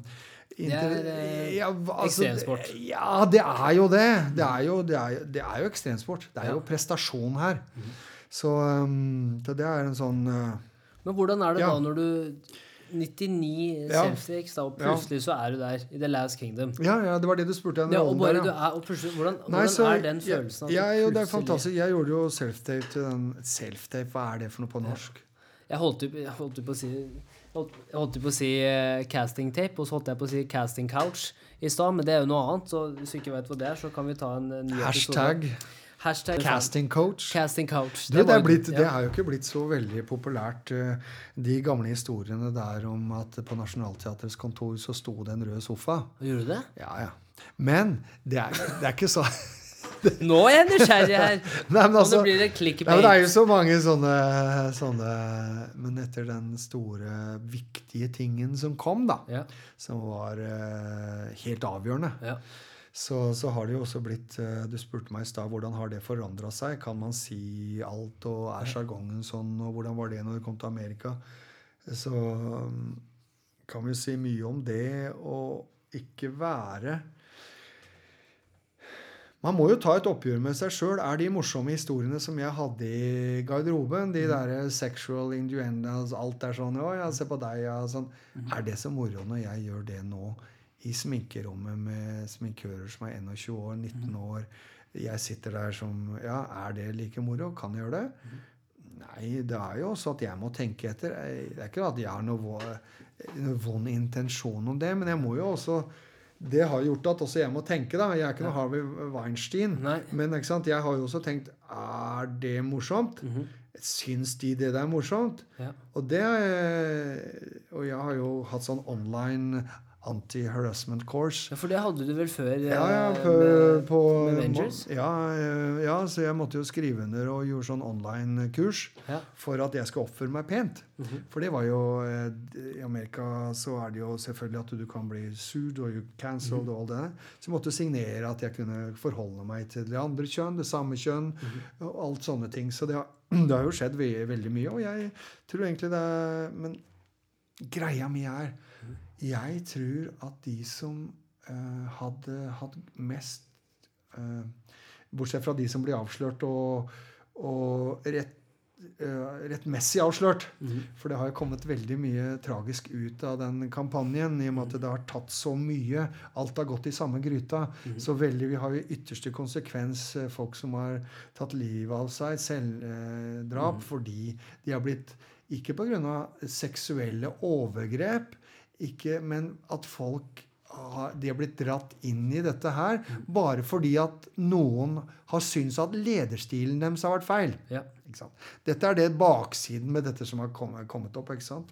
Det er, eh, ja, altså, ekstremsport. Ja, det er jo det. Det er jo, det er, det er jo ekstremsport. Det er Ja. jo prestasjon her. Så, um, så det er en sånn uh, Men hvordan er det Ja. da når du 99 Ja. self-takes, da, og plutselig så er du der i The Last Kingdom? Ja, ja, det var det du spurte om. Ja, og bare der, du er, og plutselig, hvordan, Nei, hvordan så er den følelsen? Ja, jo, det er fantastisk. Jeg gjorde jo self-tape til den Self-tape, hva er det for noe på norsk? Jeg holdt jeg holdt på å si jeg holdt, jeg holdt på å si eh, casting tape, og så holdt jeg på å si casting couch i stad, men det er jo noe annet, så hvis du ikke vet hva det er, så kan vi ta en eh, ny episode. Hashtag casting coach. casting coach. Det, jo- blitt, det er jo ikke blitt så veldig populært, eh, de gamle historiene der om at på Nationaltheatrets kontor så sto det en rød sofa. Gjorde det? Ja, ja. Men det er, det er ikke så [LAUGHS] Nå er jeg nysgjerrig her! [LAUGHS] Nei, men Og altså, blir det clickbait. det er jo så mange sånne, sånne Men etter den store, viktige tingen som kom, da, Ja, som var uh, helt avgjørende, ja. Så, så har det jo også blitt eh, Du spurte meg i stad hvordan har det forandra seg. Kan man si alt, og er sjargongen sånn, og hvordan var det når det kom til Amerika? Så um, kan vi jo si mye om det å ikke være man må jo ta et oppgjør med seg sjøl. Er de morsomme historiene som jeg hadde i garderoben, de der sexual induendas, alt er sånn Å, ja, se på deg, ja, sånn. Er det så moro når jeg gjør det nå i sminkerommet med sminkører som er 21 år, 19 år? Jeg sitter der som Ja, er det like moro? Kan jeg gjøre det? Nei, det er jo også at jeg må tenke etter. Det er ikke at jeg har noen noe vond intensjon om det, men jeg må jo også det har gjort at også jeg må tenke. da, Jeg er ikke noe Harvey Weinstein. Nei. Men jeg har jo også tenkt Er det morsomt? Syns de det er morsomt? Ja. Og det Og jeg har jo hatt sånn online anti-harassment course. ja, for det hadde du vel før? Ja, ja, eh, på, med, på med Avengers? Ja, eh, ja, så jeg måtte jo skrive under og gjorde sånn online-kurs Ja. for at jeg skal oppføre meg pent. Mhm. For det var jo eh, I Amerika så er det jo selvfølgelig at du kan bli sued og you cancelled og all det der. Så jeg måtte signere at jeg kunne forholde meg til det andre kjønn, det samme kjønn, og alt sånne ting. Så det har, [CLEARS THROAT] det har jo skjedd ve veldig mye, og jeg tror egentlig det er Men greia mi er Jeg tror at de som uh, hadde hatt mest uh, Bortsett fra de som blir avslørt og, og rett, uh, rettmessig avslørt. For det har jo kommet veldig mye tragisk ut av den kampanjen. I og med at det har tatt så mye. Alt har gått i samme gryta. Så veldig, vi har i ytterste konsekvens folk som har tatt livet av seg, selvdrap, fordi de har blitt ikke pga. seksuelle overgrep, ikke, men at folk har, de har blitt dratt inn i dette her bare fordi at noen har syntes at lederstilen deres har vært feil. Ja. Dette er det baksiden med dette som har kommet, kommet opp. ikke sant?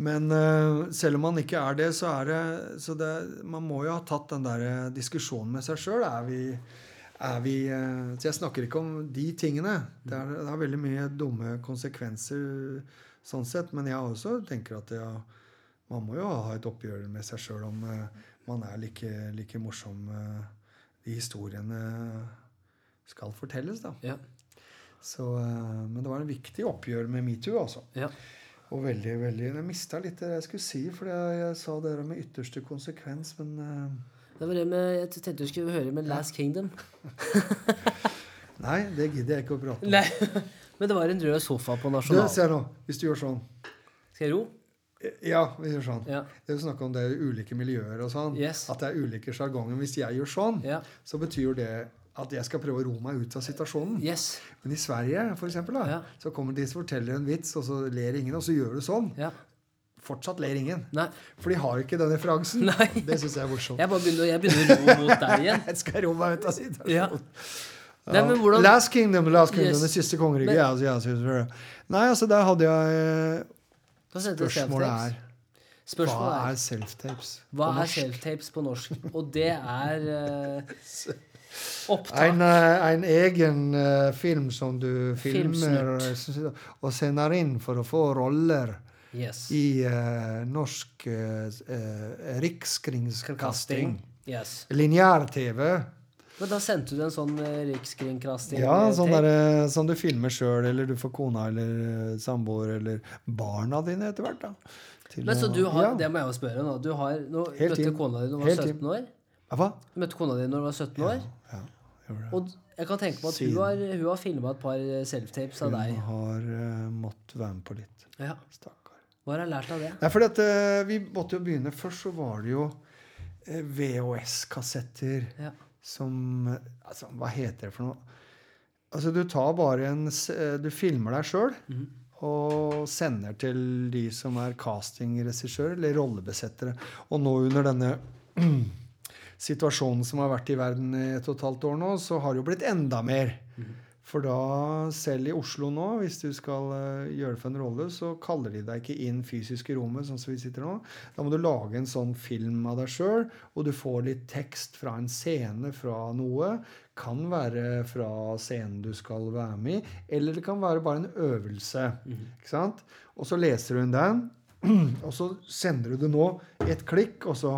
Men uh, selv om man ikke er det, så er det så det, Man må jo ha tatt den der eh, diskusjonen med seg sjøl. Er vi, er vi eh, Så jeg snakker ikke om de tingene. Det er, det har veldig mye dumme konsekvenser sånn sett. Men jeg også tenker at ja, man må jo ha et oppgjør med seg sjøl om eh, man er like, like morsom eh, de historiene skal fortelles, da. Ja. Så, eh, men det var en viktig oppgjør med metoo, altså. ja. Og veldig, veldig Jeg mista litt det jeg skulle si, for jeg, jeg sa det der med ytterste konsekvens, men eh, Det var det med Jeg tenkte du skulle høre med Last Kingdom. [LAUGHS] Nei, det gidder jeg ikke å prate om. Nei, [LAUGHS] men det var en rød sofa på Du, ser se nå. Hvis du gjør sånn Skal jeg ro? Ja, vi gjør sånn. Ja. Det er snakk om det er ulike miljøer og sånn. Yes. At det er ulike sjargonger. Hvis jeg gjør sånn, Ja. så betyr det at jeg skal prøve å ro meg ut av situasjonen. Yes. Men i Sverige, for eksempel, da, Ja. så kommer de som forteller en vits, og så ler ingen, og så gjør du sånn. Ja. Fortsatt ler ingen. Nei. For de har ikke den referansen. Nei. Det syns jeg er morsomt. Jeg begynner, jeg begynner å ro mot deg igjen. [LAUGHS] Jeg skal ro meg ut av situasjonen. Ja. Nei, men hvordan Last Kingdom, Last Kingdom, Yes. det siste kongeriket. Men- altså, ja, så- Nei, altså, der hadde jeg det? Spørsmålet er Spørsmålet Hva er self-tapes? Hva er self-tapes på norsk? Og det er uh, opptak En, eh, en egen eh, film som du filmer Filmsnutt. og sender inn for å få roller Yes. i uh, norsk uh, rikskringkasting. Yes. Lineær-TV. Men da sendte du en sånn eh, rikskringkasting? Ja, eh, sånn der, som du filmer sjøl, eller du får kona eller samboer eller barna dine etter hvert. da. Til Men så du har, ja. Det må jeg jo spørre nå. Du har, nå Helt møtte kona di når du var 17 år. Hva? Møtte kona di når du var 17 år. Ja, det. Og jeg kan tenke meg at hun har, hun har filma et par self-tapes av Hun har uh, måttet være med på litt. Ja. Stakkar. Hva har hun lært av det? Nei, fordi at vi måtte jo begynne Først så var det jo VHS-kassetter Ja. Som Altså, hva heter det for noe? Altså, du tar bare en eh, Du filmer deg sjøl mm. og sender til de som er castingregissør eller rollebesettere. Og nå under denne [CLEARS THROAT] situasjonen som har vært i verden i et og et halvt år nå, så har det jo blitt enda mer. For da, selv i Oslo nå, hvis du skal eh, gjøre det for en rolle, så kaller de deg ikke inn fysisk i rommet, sånn som vi sitter nå. Da må du lage en sånn film av deg sjøl, og du får litt tekst fra en scene, fra noe. Kan være fra scenen du skal være med i, eller det kan være bare en øvelse. Ikke sant? Og så leser du den, [CLEARS THROAT] og så sender du det nå et klikk, og så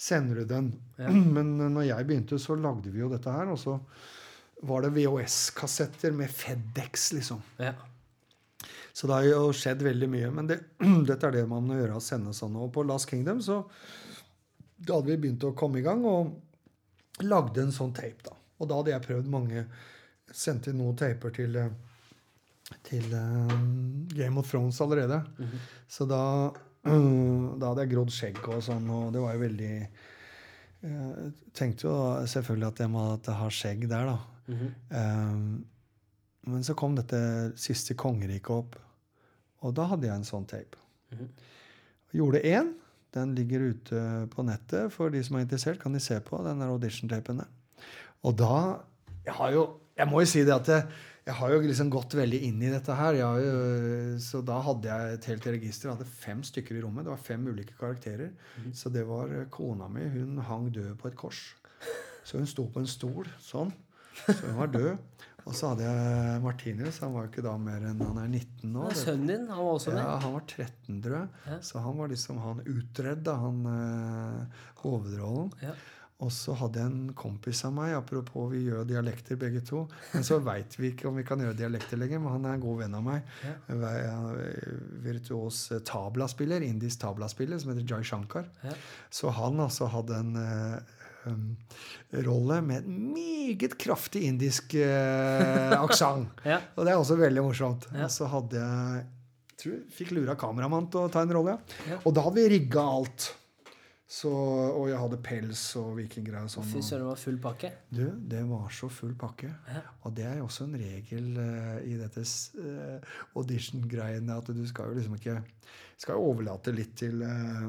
sender du den. Ja. [CLEARS THROAT] Men når jeg begynte, så lagde vi jo dette her, og så var det VHS-kassetter med Fedex, liksom. Ja. Så det har jo skjedd veldig mye. Men det, [CLEARS THROAT] dette er det man må gjøre, å sende sånn. Og på Last Kingdom så da hadde vi begynt å komme i gang, og lagde en sånn tape, da. Og da hadde jeg prøvd mange Sendte inn noen taper til, eh, til uh, Game of Thrones allerede. Så da, [CLEARS THROAT] da hadde jeg grodd skjegg og sånn, og det var jo veldig Jeg tenkte jo selvfølgelig at jeg måtte ha skjegg der, da. Mhm. Um, men så kom dette siste kongeriket opp, og da hadde jeg en sånn tape. Mhm. Gjorde én. Den ligger ute på nettet. For de som er interessert, kan de se på den audition-tapen der. Og da Jeg har jo Jeg må jo si det at jeg, jeg har jo liksom gått veldig inn i dette her. Jo, så da hadde jeg et helt register. Jeg hadde fem stykker i rommet. Det var fem ulike karakterer. Så det var eh, kona mi. Hun hang død på et kors. Så hun sto på en stol sånn. Så hun var død. Og så hadde jeg Martinus. Han var jo ikke da mer enn Han er 19 år. Sønnen din, han var også Ja, han var 13, tror jeg. Ja. Så han var liksom han utredda, han uh, hovedrollen. Ja. Og så hadde jeg en kompis av meg, apropos vi gjør dialekter begge to. Men så veit vi ikke om vi kan gjøre dialekter lenger, men han er en god venn av meg. Ja. En Virtuos eh, tablaspiller, indisk tablaspiller, som heter Jai Shankar. Ja. Så han altså hadde en eh, rolle med en meget kraftig indisk [LAUGHS] uh, aksent. Ja. Og det er også veldig morsomt. Ja. Og så hadde jeg tror jeg fikk lura kameramann til å ta en rolle. Ja. Og da hadde vi rigga alt. Så, og jeg hadde pels og vikinggreier og sånn. Fy søren, det var full pakke. Du, det var så full pakke. Ja. Og det er jo også en regel uh, i dette uh, audition-greiene at du skal jo liksom ikke Skal jo overlate litt til eh, ja,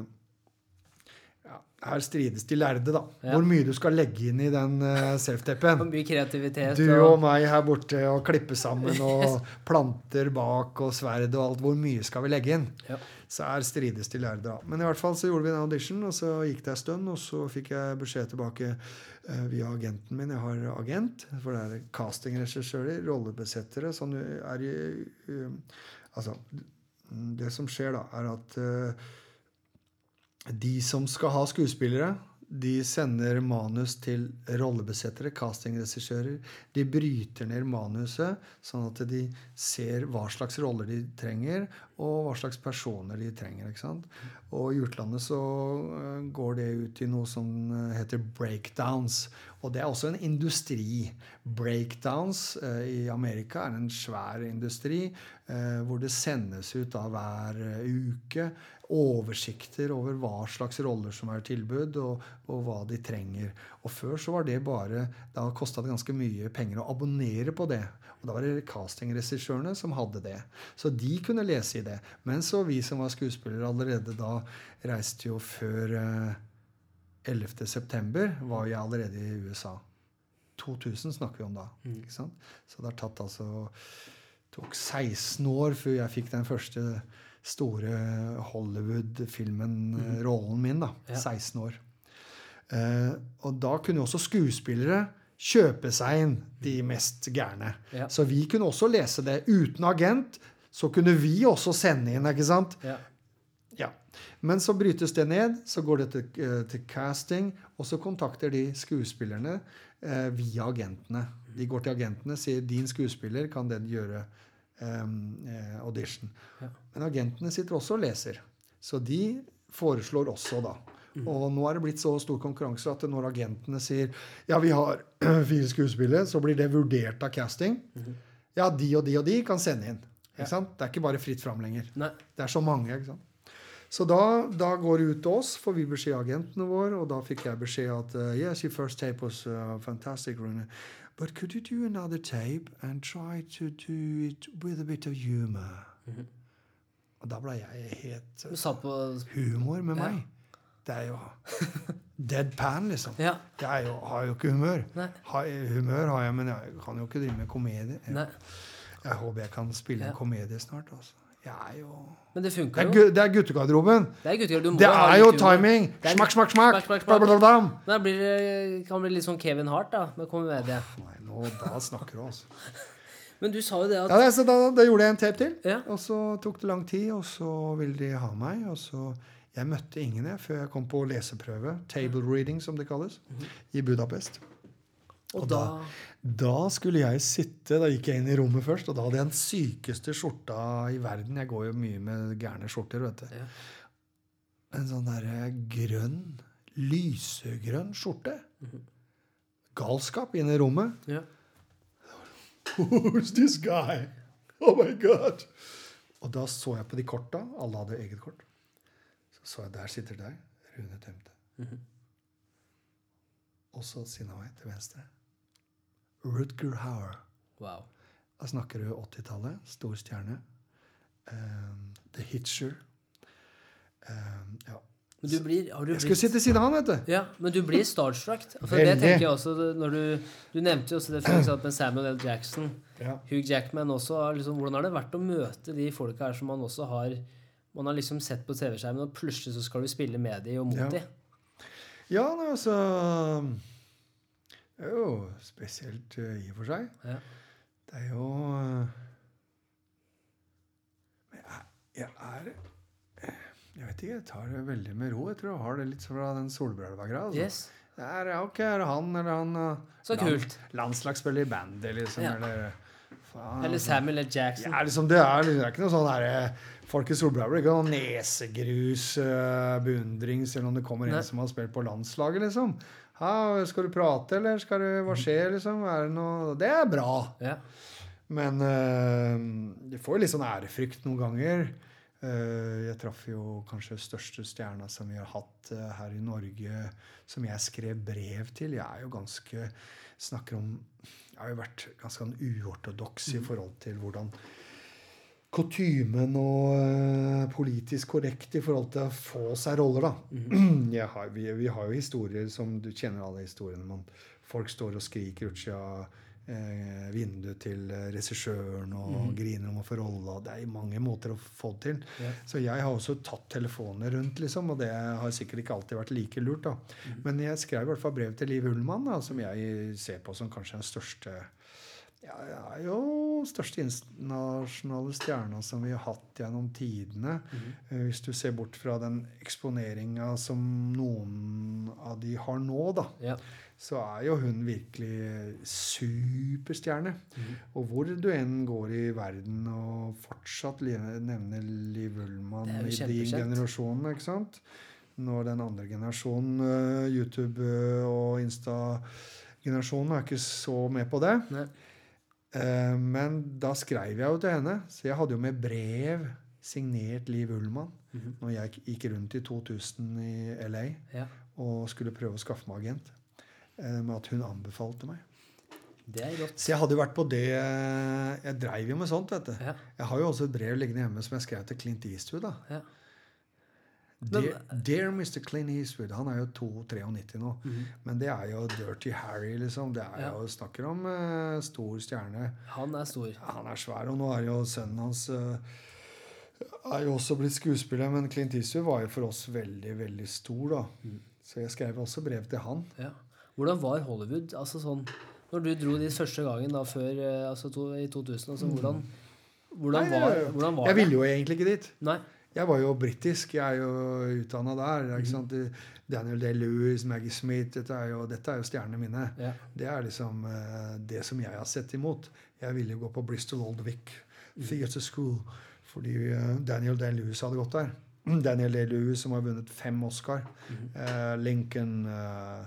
Her strides de lærde, da. Ja. Hvor mye du skal legge inn i den uh, Og self-tapen. mye kreativitet. Du og, og meg her borte og klippe sammen og planter bak og sverd og alt. Hvor mye skal vi legge inn? Ja. Så her strides de lærde. da. Men i hvert fall så gjorde vi en audition, og så gikk det en stund, og så fikk jeg beskjed tilbake uh, via agenten min. Jeg har agent, for det er castingregissører, rollebesettere, sånn er i uh, Altså, det som skjer da, er at eh, de som skal ha skuespillere, de sender manus til rollebesettere, castingregissører. De bryter ned manuset, sånn at de ser hva slags roller de trenger, og hva slags personer de trenger. ikke sant? Og i utlandet så eh, går det ut i noe som eh, heter breakdowns. Og det er også en industri. Breakdowns eh, i Amerika er en svær industri eh, hvor det sendes ut da hver eh, uke oversikter over hva slags roller som er tilbud, og, og hva de trenger. Og før så var det bare Da kosta det ganske mye penger å abonnere på det. Og da var det castingregissørene som hadde det. Så de kunne lese i det. Men så vi som var skuespillere allerede da, reiste jo før eh, 11. september, var jeg allerede i USA. 2000 snakker vi om da. ikke sant? Så det har tatt altså tok 16 år før jeg fikk den første store Hollywood-filmen, mm. rollen min. da, Ja. 16 år. Eh, og da kunne jo også skuespillere kjøpe seg inn, de mest gærne. Ja. Så vi kunne også lese det uten agent. Så kunne vi også sende inn, ikke sant? Ja. Ja. Men så brytes det ned, så går det til, eh, til casting, og så kontakter de skuespillerne eh, via agentene. De går til agentene sier 'din skuespiller, kan den gjøre eh, audition'? Ja. Men agentene sitter også og leser. Så de foreslår også, da. Og nå er det blitt så stor konkurranse at når agentene sier ja, vi har [CLEARS THROAT] fire skuespillere, så blir det vurdert av casting. Ja, de og de og de kan sende inn. Ja. Det er ikke bare fritt fram lenger. Nei. Det er så mange. ikke sant? Så da, da går det ut til oss, får vi beskjed av agentene våre, og da fikk jeg beskjed at uh, yes, your first tape was uh, fantastic, Rune. But could you do another tape and try to do it with a bit of humor? Og da ble jeg helt på Humor med Ja. meg? Det er jo deadpan, liksom. Ja. Jeg jo, har jo ikke humør. Nei. Har, humør har jeg, men jeg kan jo ikke drive med komedie. Jeg, Jeg håper jeg kan spille Ja. en komedie snart. altså. Jeg er jo Men det Det funka er, jo. det er guttegarderoben. Det er guttegarderoben. du må Det er jo timing! Smakk, smakk, smakk! Da blir det, kan det bli litt sånn Kevin Hart da, med komedie. Nei, nå, da snakker du, altså. [LAUGHS] Men du sa jo det at Ja, det- så da, da gjorde jeg en tape til. Ja. Og så tok det lang tid, og så ville de ha meg. Og så Jeg møtte ingen jeg, før jeg kom på leseprøve. Table reading, som det kalles. I Budapest. Og Og da Da skulle jeg sitte Da gikk jeg inn i rommet først, og da hadde jeg den sykeste skjorta i verden. Jeg går jo mye med gærne skjorter, vet du. Ja. En sånn derre grønn, lysegrønn skjorte. Galskap inne i rommet. ja. Who's this guy? Oh my god! Og da så jeg på de korta. Alle hadde eget kort. Så så jeg der sitter deg, Rune Temte. Og så siden av meg til venstre Rutger Hauer. Wow. Da snakker du 80-tallet. Stor stjerne. Um, The Hitcher. Um, ja. Men du blir Har du Jeg skulle sitte ved siden av han, vet du. ja, men du blir starstruck. For det tenker jeg også når du Du nevnte jo også det med Samuel L. Jackson. Ja. Hugh Jackman også. Liksom, hvordan har det vært å møte de folka her som man også har Man har liksom sett på TV-skjermen, og plutselig så skal du spille med de og mot Ja. de. Ja, altså Det er jo spesielt uh, i og for seg. Ja. Det er jo uh, Men jeg, jeg er Jeg vet ikke, jeg tar det veldig med ro. Jeg tror jeg har det litt fra den solbrølva-greia. Altså. Yes. Det er, ok, er han eller han Så kult. landslagsspiller i bandet, liksom. Ja. Eller faen, Eller altså. Samuel L. Jackson. Ja, liksom, det, er, det er ikke noe sånn der, Folk i Solbrød blir ikke noe nesegrus, uh, beundring, selv om det kommer Nei. en som har spilt på landslaget, liksom. Ja, skal du prate, eller skal du, hva skjer, liksom? Er det noe Det er bra. Ja. Men uh, du får jo litt sånn ærefrykt noen ganger. Uh, jeg traff jo kanskje største stjerna som vi har hatt uh, her i Norge, som jeg skrev brev til. Jeg er jo ganske Snakker om Jeg har jo vært ganske sånn uortodoks i forhold til hvordan Kutymen og eh, politisk korrekt i forhold til å få seg roller, da. [CLEARS THROAT] Jeg har, vi, vi har jo historier som Du kjenner alle historiene. Man, folk står og skriker utsida eh, vinduet til regissøren og griner om å få rolla. Det er mange måter å få det til. Yeah. Så jeg har også tatt telefoner rundt, liksom, og det har sikkert ikke alltid vært like lurt. da. Men jeg skrev i hvert fall brev til Liv Ullmann, da, som jeg ser på som kanskje den største ja, det er jo største internasjonale stjerna som vi har hatt gjennom tidene. Mm. Hvis du ser bort fra den eksponeringa som noen av de har nå, da, Ja. så er jo hun virkelig superstjerne. Mm. Og hvor du enn går i verden og fortsatt nevner Liv Ullmann i din generasjonene, generasjon, ikke sant? Når den andre generasjonen, eh, YouTube- eh, og Insta-generasjonen, er ikke så med på det. Nei. Eh, Men da skrev jeg jo til henne, så jeg hadde jo med brev signert Liv Ullmann Mhm. når jeg gikk rundt i 2000 i LA Ja. og skulle prøve å skaffe meg agent. eh, Med at hun anbefalte meg. Det er godt Så jeg hadde jo vært på det eh, Jeg dreiv jo med sånt, vet du. Ja. Jeg har jo også et brev liggende hjemme som jeg skrev til Clint Eastwood. da. Ja. Dear, dear Mr. Clint Eastwood. Han er jo 2-93 nå. Mm. Men det er jo Dirty Harry, liksom. Det er Ja. jo Snakker om uh, stor stjerne. Han er stor. Han er svær, og nå er jo sønnen hans uh, er jo også blitt skuespiller, men Clint Eastwood var jo for oss veldig, veldig stor, da. Mm. Så jeg skrev også brev til han. Ja. Hvordan var Hollywood? Altså sånn Når du dro dit første gangen da før eh, altså to, i 2000, altså hvordan Hvordan Mm. Nei, var, jeg- hvordan var Jeg det? ville jo egentlig ikke dit. Nei. Jeg var jo britisk. Jeg er jo utdanna der. Sant? Daniel Day-Lewis, Maggie Smith Dette er jo, dette er jo stjernene mine. Ja. Det er liksom eh, det som jeg har sett imot. Jeg ville gå på Bristol Old Vic Mhm. Theatre School fordi eh, Daniel Day-Lewis hadde gått der. [CLEARS THROAT] Daniel Day-Lewis som har vunnet fem Oscar. Mm. Uh, Lincoln, uh,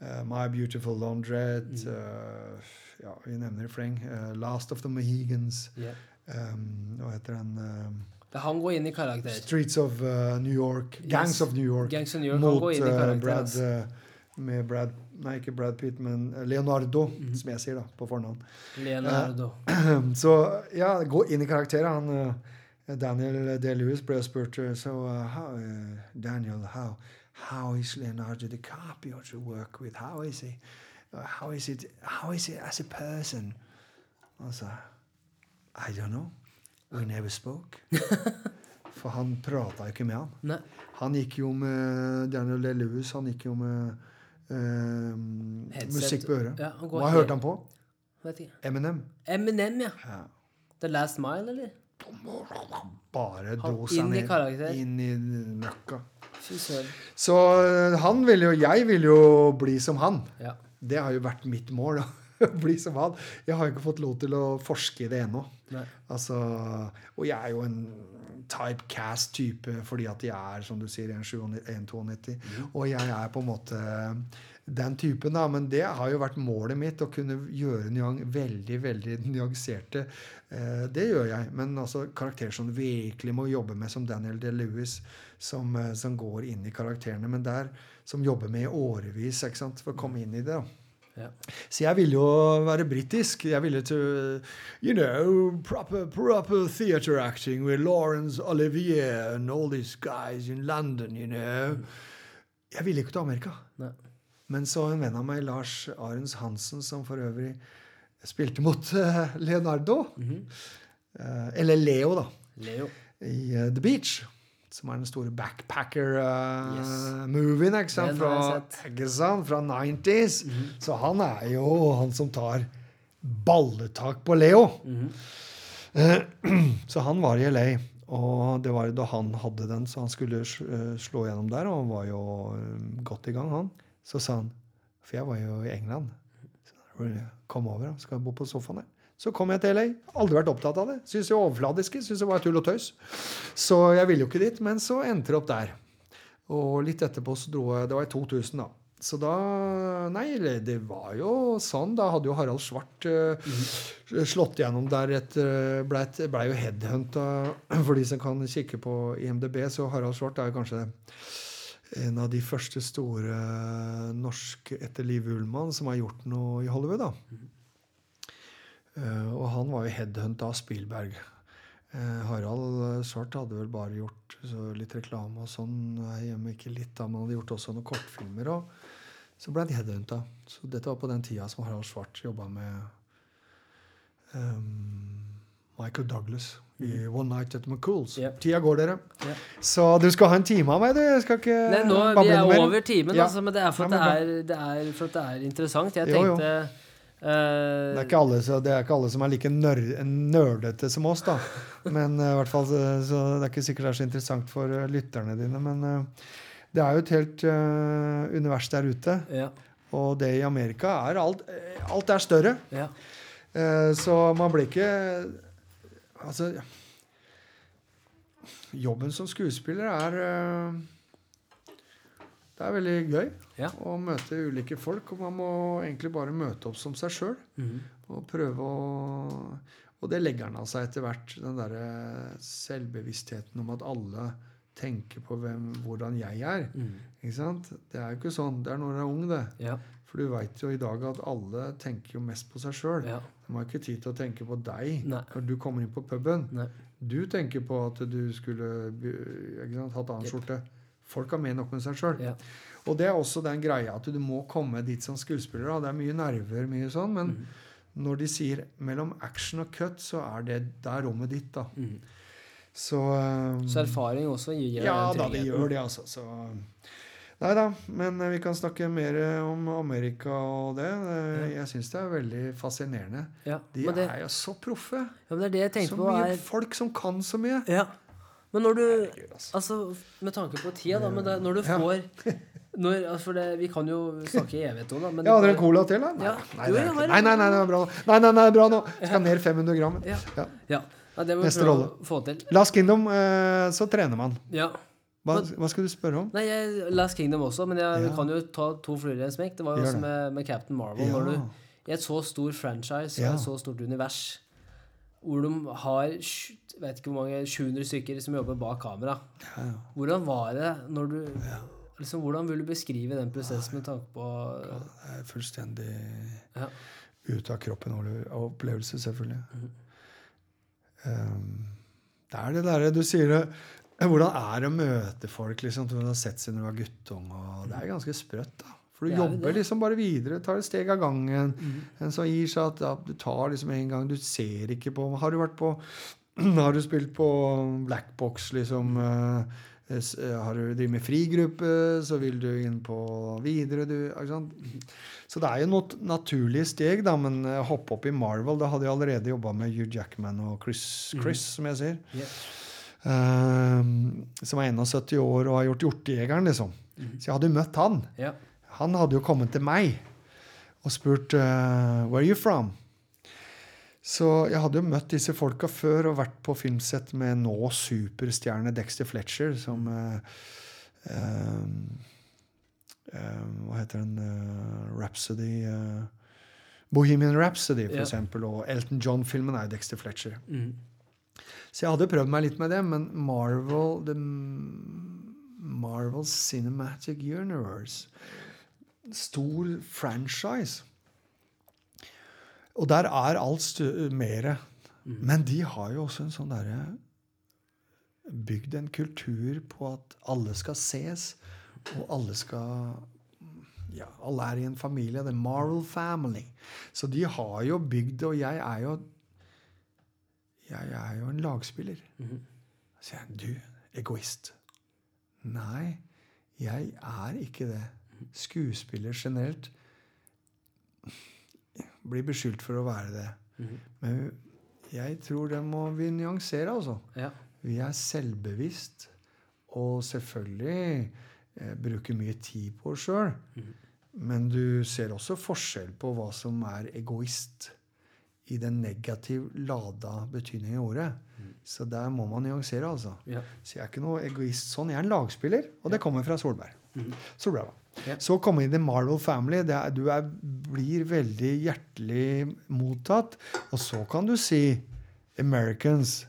Uh, My Beautiful Laundrette mm. uh, Ja, vi nevner i fleng. Eh, Last of the Mohegans. Yeah. Um, hva heter den? Um, Han går inn i karakter. Streets of uh, New York. Gangs Yes. of New York. Gangs of New York, mot går inn i uh. Brad uh, Med Brad Nei, ikke Brad Pitt, men Leonardo, Leonardo, -hmm. som jeg sier da, på fornavn. Leonardo. [CLEARS THROAT] Så ja, gå inn i karakter. Han, uh, Daniel Day-Lewis ble spurt uh, So, uh, how, uh, Daniel, how, how is Leonardo DiCaprio to work with? How is he? Uh, how is it? How is he as a person? Altså, I don't know. We never spoke. [LAUGHS] For han prata jo ikke med han. Nei. Han gikk jo med Daniel Day-Lewis. Han gikk jo med uh, musikk på øret. Ja, Hva hørte han på? Eminem. Eminem, ja. Ja. The Last Mile, eller? Bare dro seg ned. karakter. Inn i møkka. Så eh, han ville jo Jeg ville jo bli som han. Ja. Det har jo vært mitt mål. da. [LAUGHS] bli som han. Jeg har ikke fått lov til å forske i det ennå. Altså, og jeg er jo en typecast-type fordi at jeg er, som du sier, 1,92. Og jeg er på en måte den typen, da. Men det har jo vært målet mitt, å kunne gjøre nyang, veldig, veldig nyanserte. Eh, det gjør jeg. Men altså karakterer som du virkelig må jobbe med, som Daniel De-Lewis, som, eh, som går inn i karakterene. Men der som jobber med i årevis ikke sant, for å komme inn i det. da. Ja. Så jeg ville jo være britisk. Jeg ville til You know, proper, proper theater acting with Laurence Olivier and all these guys in London, you know. Jeg ville ikke til Amerika. Nei. Men så en venn av meg, Lars Arens Hansen, som for øvrig spilte mot eh, Leonardo, mm -hmm. eller Leo, da, Leo. i eh, The Beach. Som er den store backpacker-movien uh, jeg Fra, fra 90s. Så han er jo han som tar balletak på Leo. Mm Eh, [CLEARS THROAT] Så han var i LA, og det var da han hadde den, så han skulle eh, slå gjennom der, og han var jo eh, godt i gang, han. Så sa han For jeg var jo i England. Så, Kom over, da. Skal bo på sofaen her. Så kom jeg til LA. Aldri vært opptatt av det. Syns jo overfladiske. Syns det var tull og tøys. Så jeg ville jo ikke dit, men så endte det opp der. Og litt etterpå så dro jeg Det var i 2000, da. Så da Nei, det var jo sånn. Da hadde jo Harald Svart uh, slått gjennom der etter Blei ble jo headhunta for de som kan kikke på IMDb. Så Harald Svart er jo kanskje en av de første store norske etter Liv Ullmann som har gjort noe i Hollywood. da. Eh, og han var jo headhunta av Spielberg. Eh, Harald Svart hadde vel bare gjort litt reklame og sånn. Nei, hjemme ikke litt, da, men hadde gjort også noen kortfilmer. Og så ble han headhunta. Så dette var på den tida som Harald Svart jobba med um, Michael Douglas i One Night at McCools. Yep. Tida går, dere. Yep. Så du skal ha en time av meg, du. Jeg skal ikke Nei, nå, vi er over timen, Ja. altså, men det er for at det er, det er, er interessant. Jeg Jo, jo. Tenkte Det eh, er, alle, så det er ikke alle som er like nør nerdete som oss, da. [LAUGHS] Men eh, i hvert fall, så, det er ikke sikkert det er så interessant for eh, lytterne dine. Men eh, det er jo et helt uh, univers der ute. ja. Og det i Amerika er alt eh, Alt er større. Ja. Uh, Så man blir ikke Altså Jobben som skuespiller er eh, Det er veldig gøy Ja. å møte ulike folk. Og man må egentlig bare møte opp som seg sjøl. Mm. Og prøve å Og det legger han av seg etter hvert. Den derre selvbevisstheten om at alle tenker på hvem, hvordan jeg er. Mm. Ikke sant? Det er jo ikke sånn. Det er når du er ung, det. Ja. For du veit jo i dag at alle tenker jo mest på seg sjøl. ja. De har ikke tid til å tenke på deg Nei. når du kommer inn på puben. Nei. Du tenker på at du skulle sant, hatt annen yep. skjorte. Folk har mer nok med seg sjøl. Ja. Og det er også den greia at du må komme dit som skuespiller. Da. Det er mye nerver, mye sånn, men mm. når de sier mellom action og cut, så er det der rommet ditt, da. Mm. Så, um, Så erfaring også gir Ja da, det gjør det, altså. Så Nei da, men eh, vi kan snakke mer om Amerika og det. Eh, Jeg syns det er veldig fascinerende. Ja. De det, er jo så proffe. ja, men det er det Så på. mye Er, folk som kan så mye. ja. Men når du Herregud, altså. Altså, med tanke på tida, da, men det, når du får når, altså, det, vi kan jo snakke i evighet om det, men Ja, har dere en cola til, da? Nei, Ja. nei, Jo, jeg nei, nei, nei, det er bra nå. Nei, nei, nei, bra nå. Skal ned 500 gram. Ja. Ja. Ja. ja, det må Neste rolle. få til. Last Kingdom, eh, så trener man. Ja. Hva, Men- hva skal du spørre om? Nei, jeg Last Kingdom også, men jeg kan jo ta to fluer i en smekk. Det var jo også med, med Captain Marvel. Når du i et så stor franchise og et så stort univers, hvor de har vet ikke hvor mange 700 stykker som jobber bak kamera. Hvordan var det når du liksom, Hvordan vil du beskrive den prosessen med tanke på Det er fullstendig Ja. ute av kroppen og opplevelse, selvfølgelig. Mm. Um, det er det derre du sier det Hvordan er det å møte folk liksom, som du har sett siden du var guttung? Og det er ganske sprøtt, da. For du Det er jobber det. liksom bare videre, tar et steg av gangen. Mm. En som gir seg at ja, du tar liksom en gang, du ser ikke på Har du vært på [CLEARS THROAT] Har du spilt på Blackbox, liksom? eh, eh, Har du drevet med frigruppe, så vil du inn på videre. Du, sant? Så det er jo noe naturlige steg, da, men å hoppe opp i Marvel Da hadde jeg allerede jobba med Hugh Jackman og Chris, Chris som jeg sier. Yeah. Um, som er 71 år og har gjort Hjortejegeren, liksom. Så jeg hadde jo møtt han. Ja. Han hadde jo kommet til meg og spurt uh, Where are you from? Så jeg hadde jo møtt disse folka før og vært på filmsett med nå superstjerne Dexter Fletcher, som uh, uh, Hva heter den? Rhapsody Bohemian Rhapsody, for yeah. eksempel. Og Elton John-filmen er jo Dexter Fletcher. Mm. Så jeg hadde prøvd meg litt med det, men Marvel the Marvel Cinematic Universe Stor franchise. Og der er alt mere. Men de har jo også en sånn derre Bygd en kultur på at alle skal ses, og alle skal ja, alle er i en familie. The Marvel Family. Så de har jo bygd Og jeg er jo Jeg er jo en lagspiller. Mhm. Så sier jeg, du, egoist. Nei, jeg er ikke det. Skuespiller generelt blir beskyldt for å være det. Mhm. Men jeg tror det må vi nyansere, altså. Ja. Vi er selvbevisst og selvfølgelig eh, bruker mye tid på oss sjøl. Mhm. Men du ser også forskjell på hva som er egoist i den negativ lada betydningen i ordet. Så der må man nyansere, altså. Ja. Så jeg er ikke noe egoist sånn. Jeg er en lagspiller, og det kommer fra Solberg. Mhm. bra. Ja. Så komme i The Marvel Family. Det er, du er, blir veldig hjertelig mottatt. Og så kan du si Americans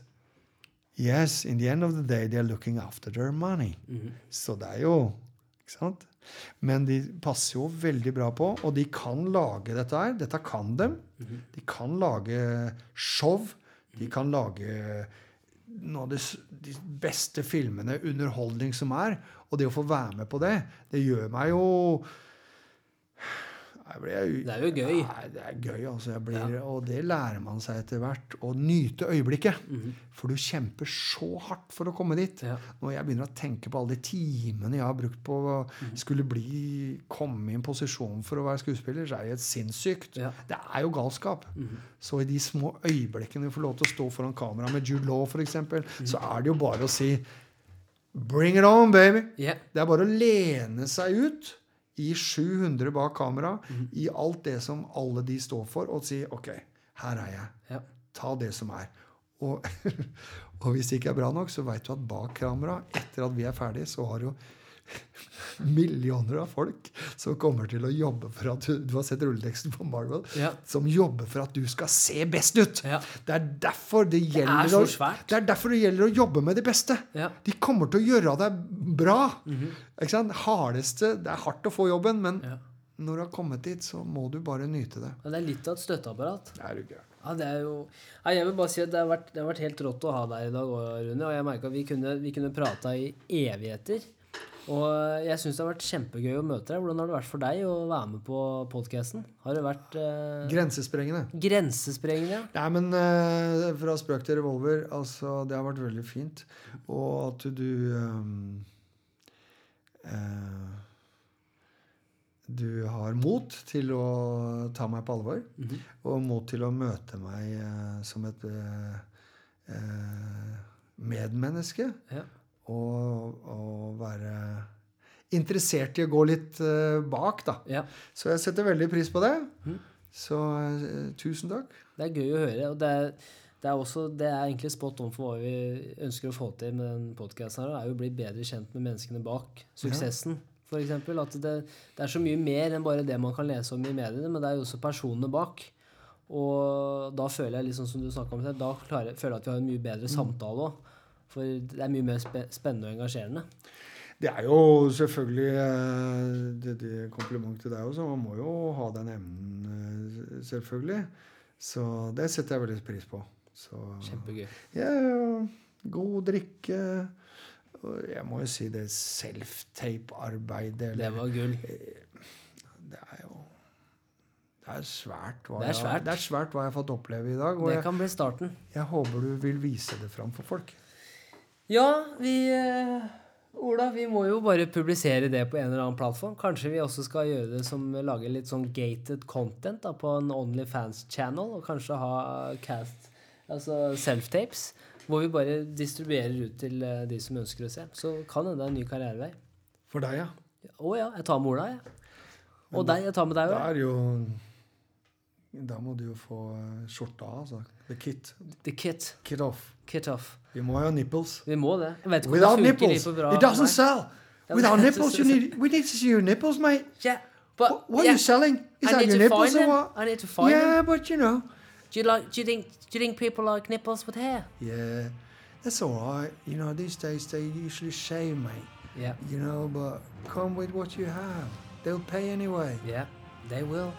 Yes, in the end of the day, they are looking after their money. Mm. Så det er jo Ikke sant? Men de passer jo veldig bra på, og de kan lage dette her. Dette kan dem. Mm. De kan lage show. De kan lage noe av de, de beste filmene, underholdning som er. Og det å få være med på det, det gjør meg jo blir, Det er jo gøy. Nei, det er gøy, altså. Jeg blir, Og det lærer man seg etter hvert. Å nyte øyeblikket. Mhm. For du kjemper så hardt for å komme dit. Ja. Når jeg begynner å tenke på alle de timene jeg har brukt på å Mhm. skulle bli, komme i en posisjon for å være skuespiller, så er det helt sinnssykt. Ja. Det er jo galskap. Mhm. Så i de små øyeblikkene du får lov til å stå foran kamera med Jude Law, f.eks., Mhm. så er det jo bare å si Bring it on, baby! Yeah. Det er bare å lene seg ut. I 700 bak kamera, i alt det som alle de står for, og si OK, her er jeg. Ja. Ta det som er. Og, [LAUGHS] og hvis det ikke er bra nok, så veit du at bak kamera, etter at vi er ferdige, så har jo [LAUGHS] millioner av folk som kommer til å jobbe for at du, du har sett rulleteksten på Marvel, Ja. som jobber for at du skal se best ut. Ja. Det er derfor det gjelder det, å- Det er derfor det gjelder å jobbe med det beste. Ja. De kommer til å gjøre deg bra. Ikke sant? Hardeste Det er hardt å få jobben, men Ja. når du har kommet dit, så må du bare nyte det. Det er litt av et støtteapparat. Det er du gæren. Ja, det er jo Nei, Jeg vil bare si at det har vært, det har vært helt rått å ha deg i dag Rune. Og jeg merka at vi kunne, vi kunne prata i evigheter. Og jeg syns det har vært kjempegøy å møte deg. Hvordan har det vært for deg å være med på podkasten? Har det vært eh, Grensesprengende. grensesprengende? Nei, men eh, fra spøk til revolver, altså Det har vært veldig fint. Og at du ehm, eh, Du har mot til å ta meg på alvor. Mhm. Og mot til å møte meg eh, som et eh, eh, medmenneske. Ja. Og, og være interessert i å gå litt uh, bak, da. ja. Så jeg setter veldig pris på det. Mm. Så uh, tusen takk. Det er gøy å høre. Og det er, det er, også, det er egentlig spot on for hva vi ønsker å få til med den podkasten her. er jo å bli bedre kjent med menneskene bak suksessen. For eksempel, at det, det er så mye mer enn bare det man kan lese om i mediene, men det er jo også personene bak. Og da føler jeg liksom som du snakket om, da klarer, føler jeg at vi har en mye bedre samtale òg. For det er mye mer spe, spennende og engasjerende. Det er jo selvfølgelig eh, det, det kompliment til deg også. Man må jo ha den evnen, eh, selvfølgelig. Så det setter jeg veldig pris på. Så Kjempegøy. ja, god drikke. Jeg må jo si det self-tape-arbeidet Det var gull. Det er jo Det er svært hva, Det er Jeg, svært. det er svært hva jeg har fått oppleve i dag. Det jeg, kan bli starten. jeg håper du vil vise det fram for folk. Ja, vi eh, Ola, vi må jo bare publisere det på en eller annen plattform. Kanskje vi også skal gjøre det som lage litt sånn gated content da, på en Onlyfans-channel, og kanskje ha cast, altså self-tapes, hvor vi bare distribuerer ut til eh, de som ønsker å se. Så kan hende det er en ny karrierevei. For deg, ja. Å ja, jeg tar med Ola, jeg. Og deg, jeg tar med deg òg. er jo Da må du jo få eh, skjorta av, altså. The kit. The kit. Kit off. Kit off. Vi må ha nipples. Vi må det. Jeg vet ikke Without nipples, bra. it doesn't Nei. sell. Without er nipples, you need, we need to see your nipples, mate. Yeah, but What, what yeah, are you selling? Is I that your nipples or what? I need to find yeah, them. but you know. Do you like? Do you think? Do you think people like nipples with hair? Yeah, that's all right. You know, these days they usually shave, mate. Yeah. You know, but come with what you have. They'll pay anyway. Yeah. They will.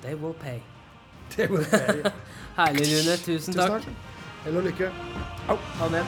They will pay. They will pay. Herlig, Rune. Tusen Tusen takk. takk. Hell og lykke. Ha det.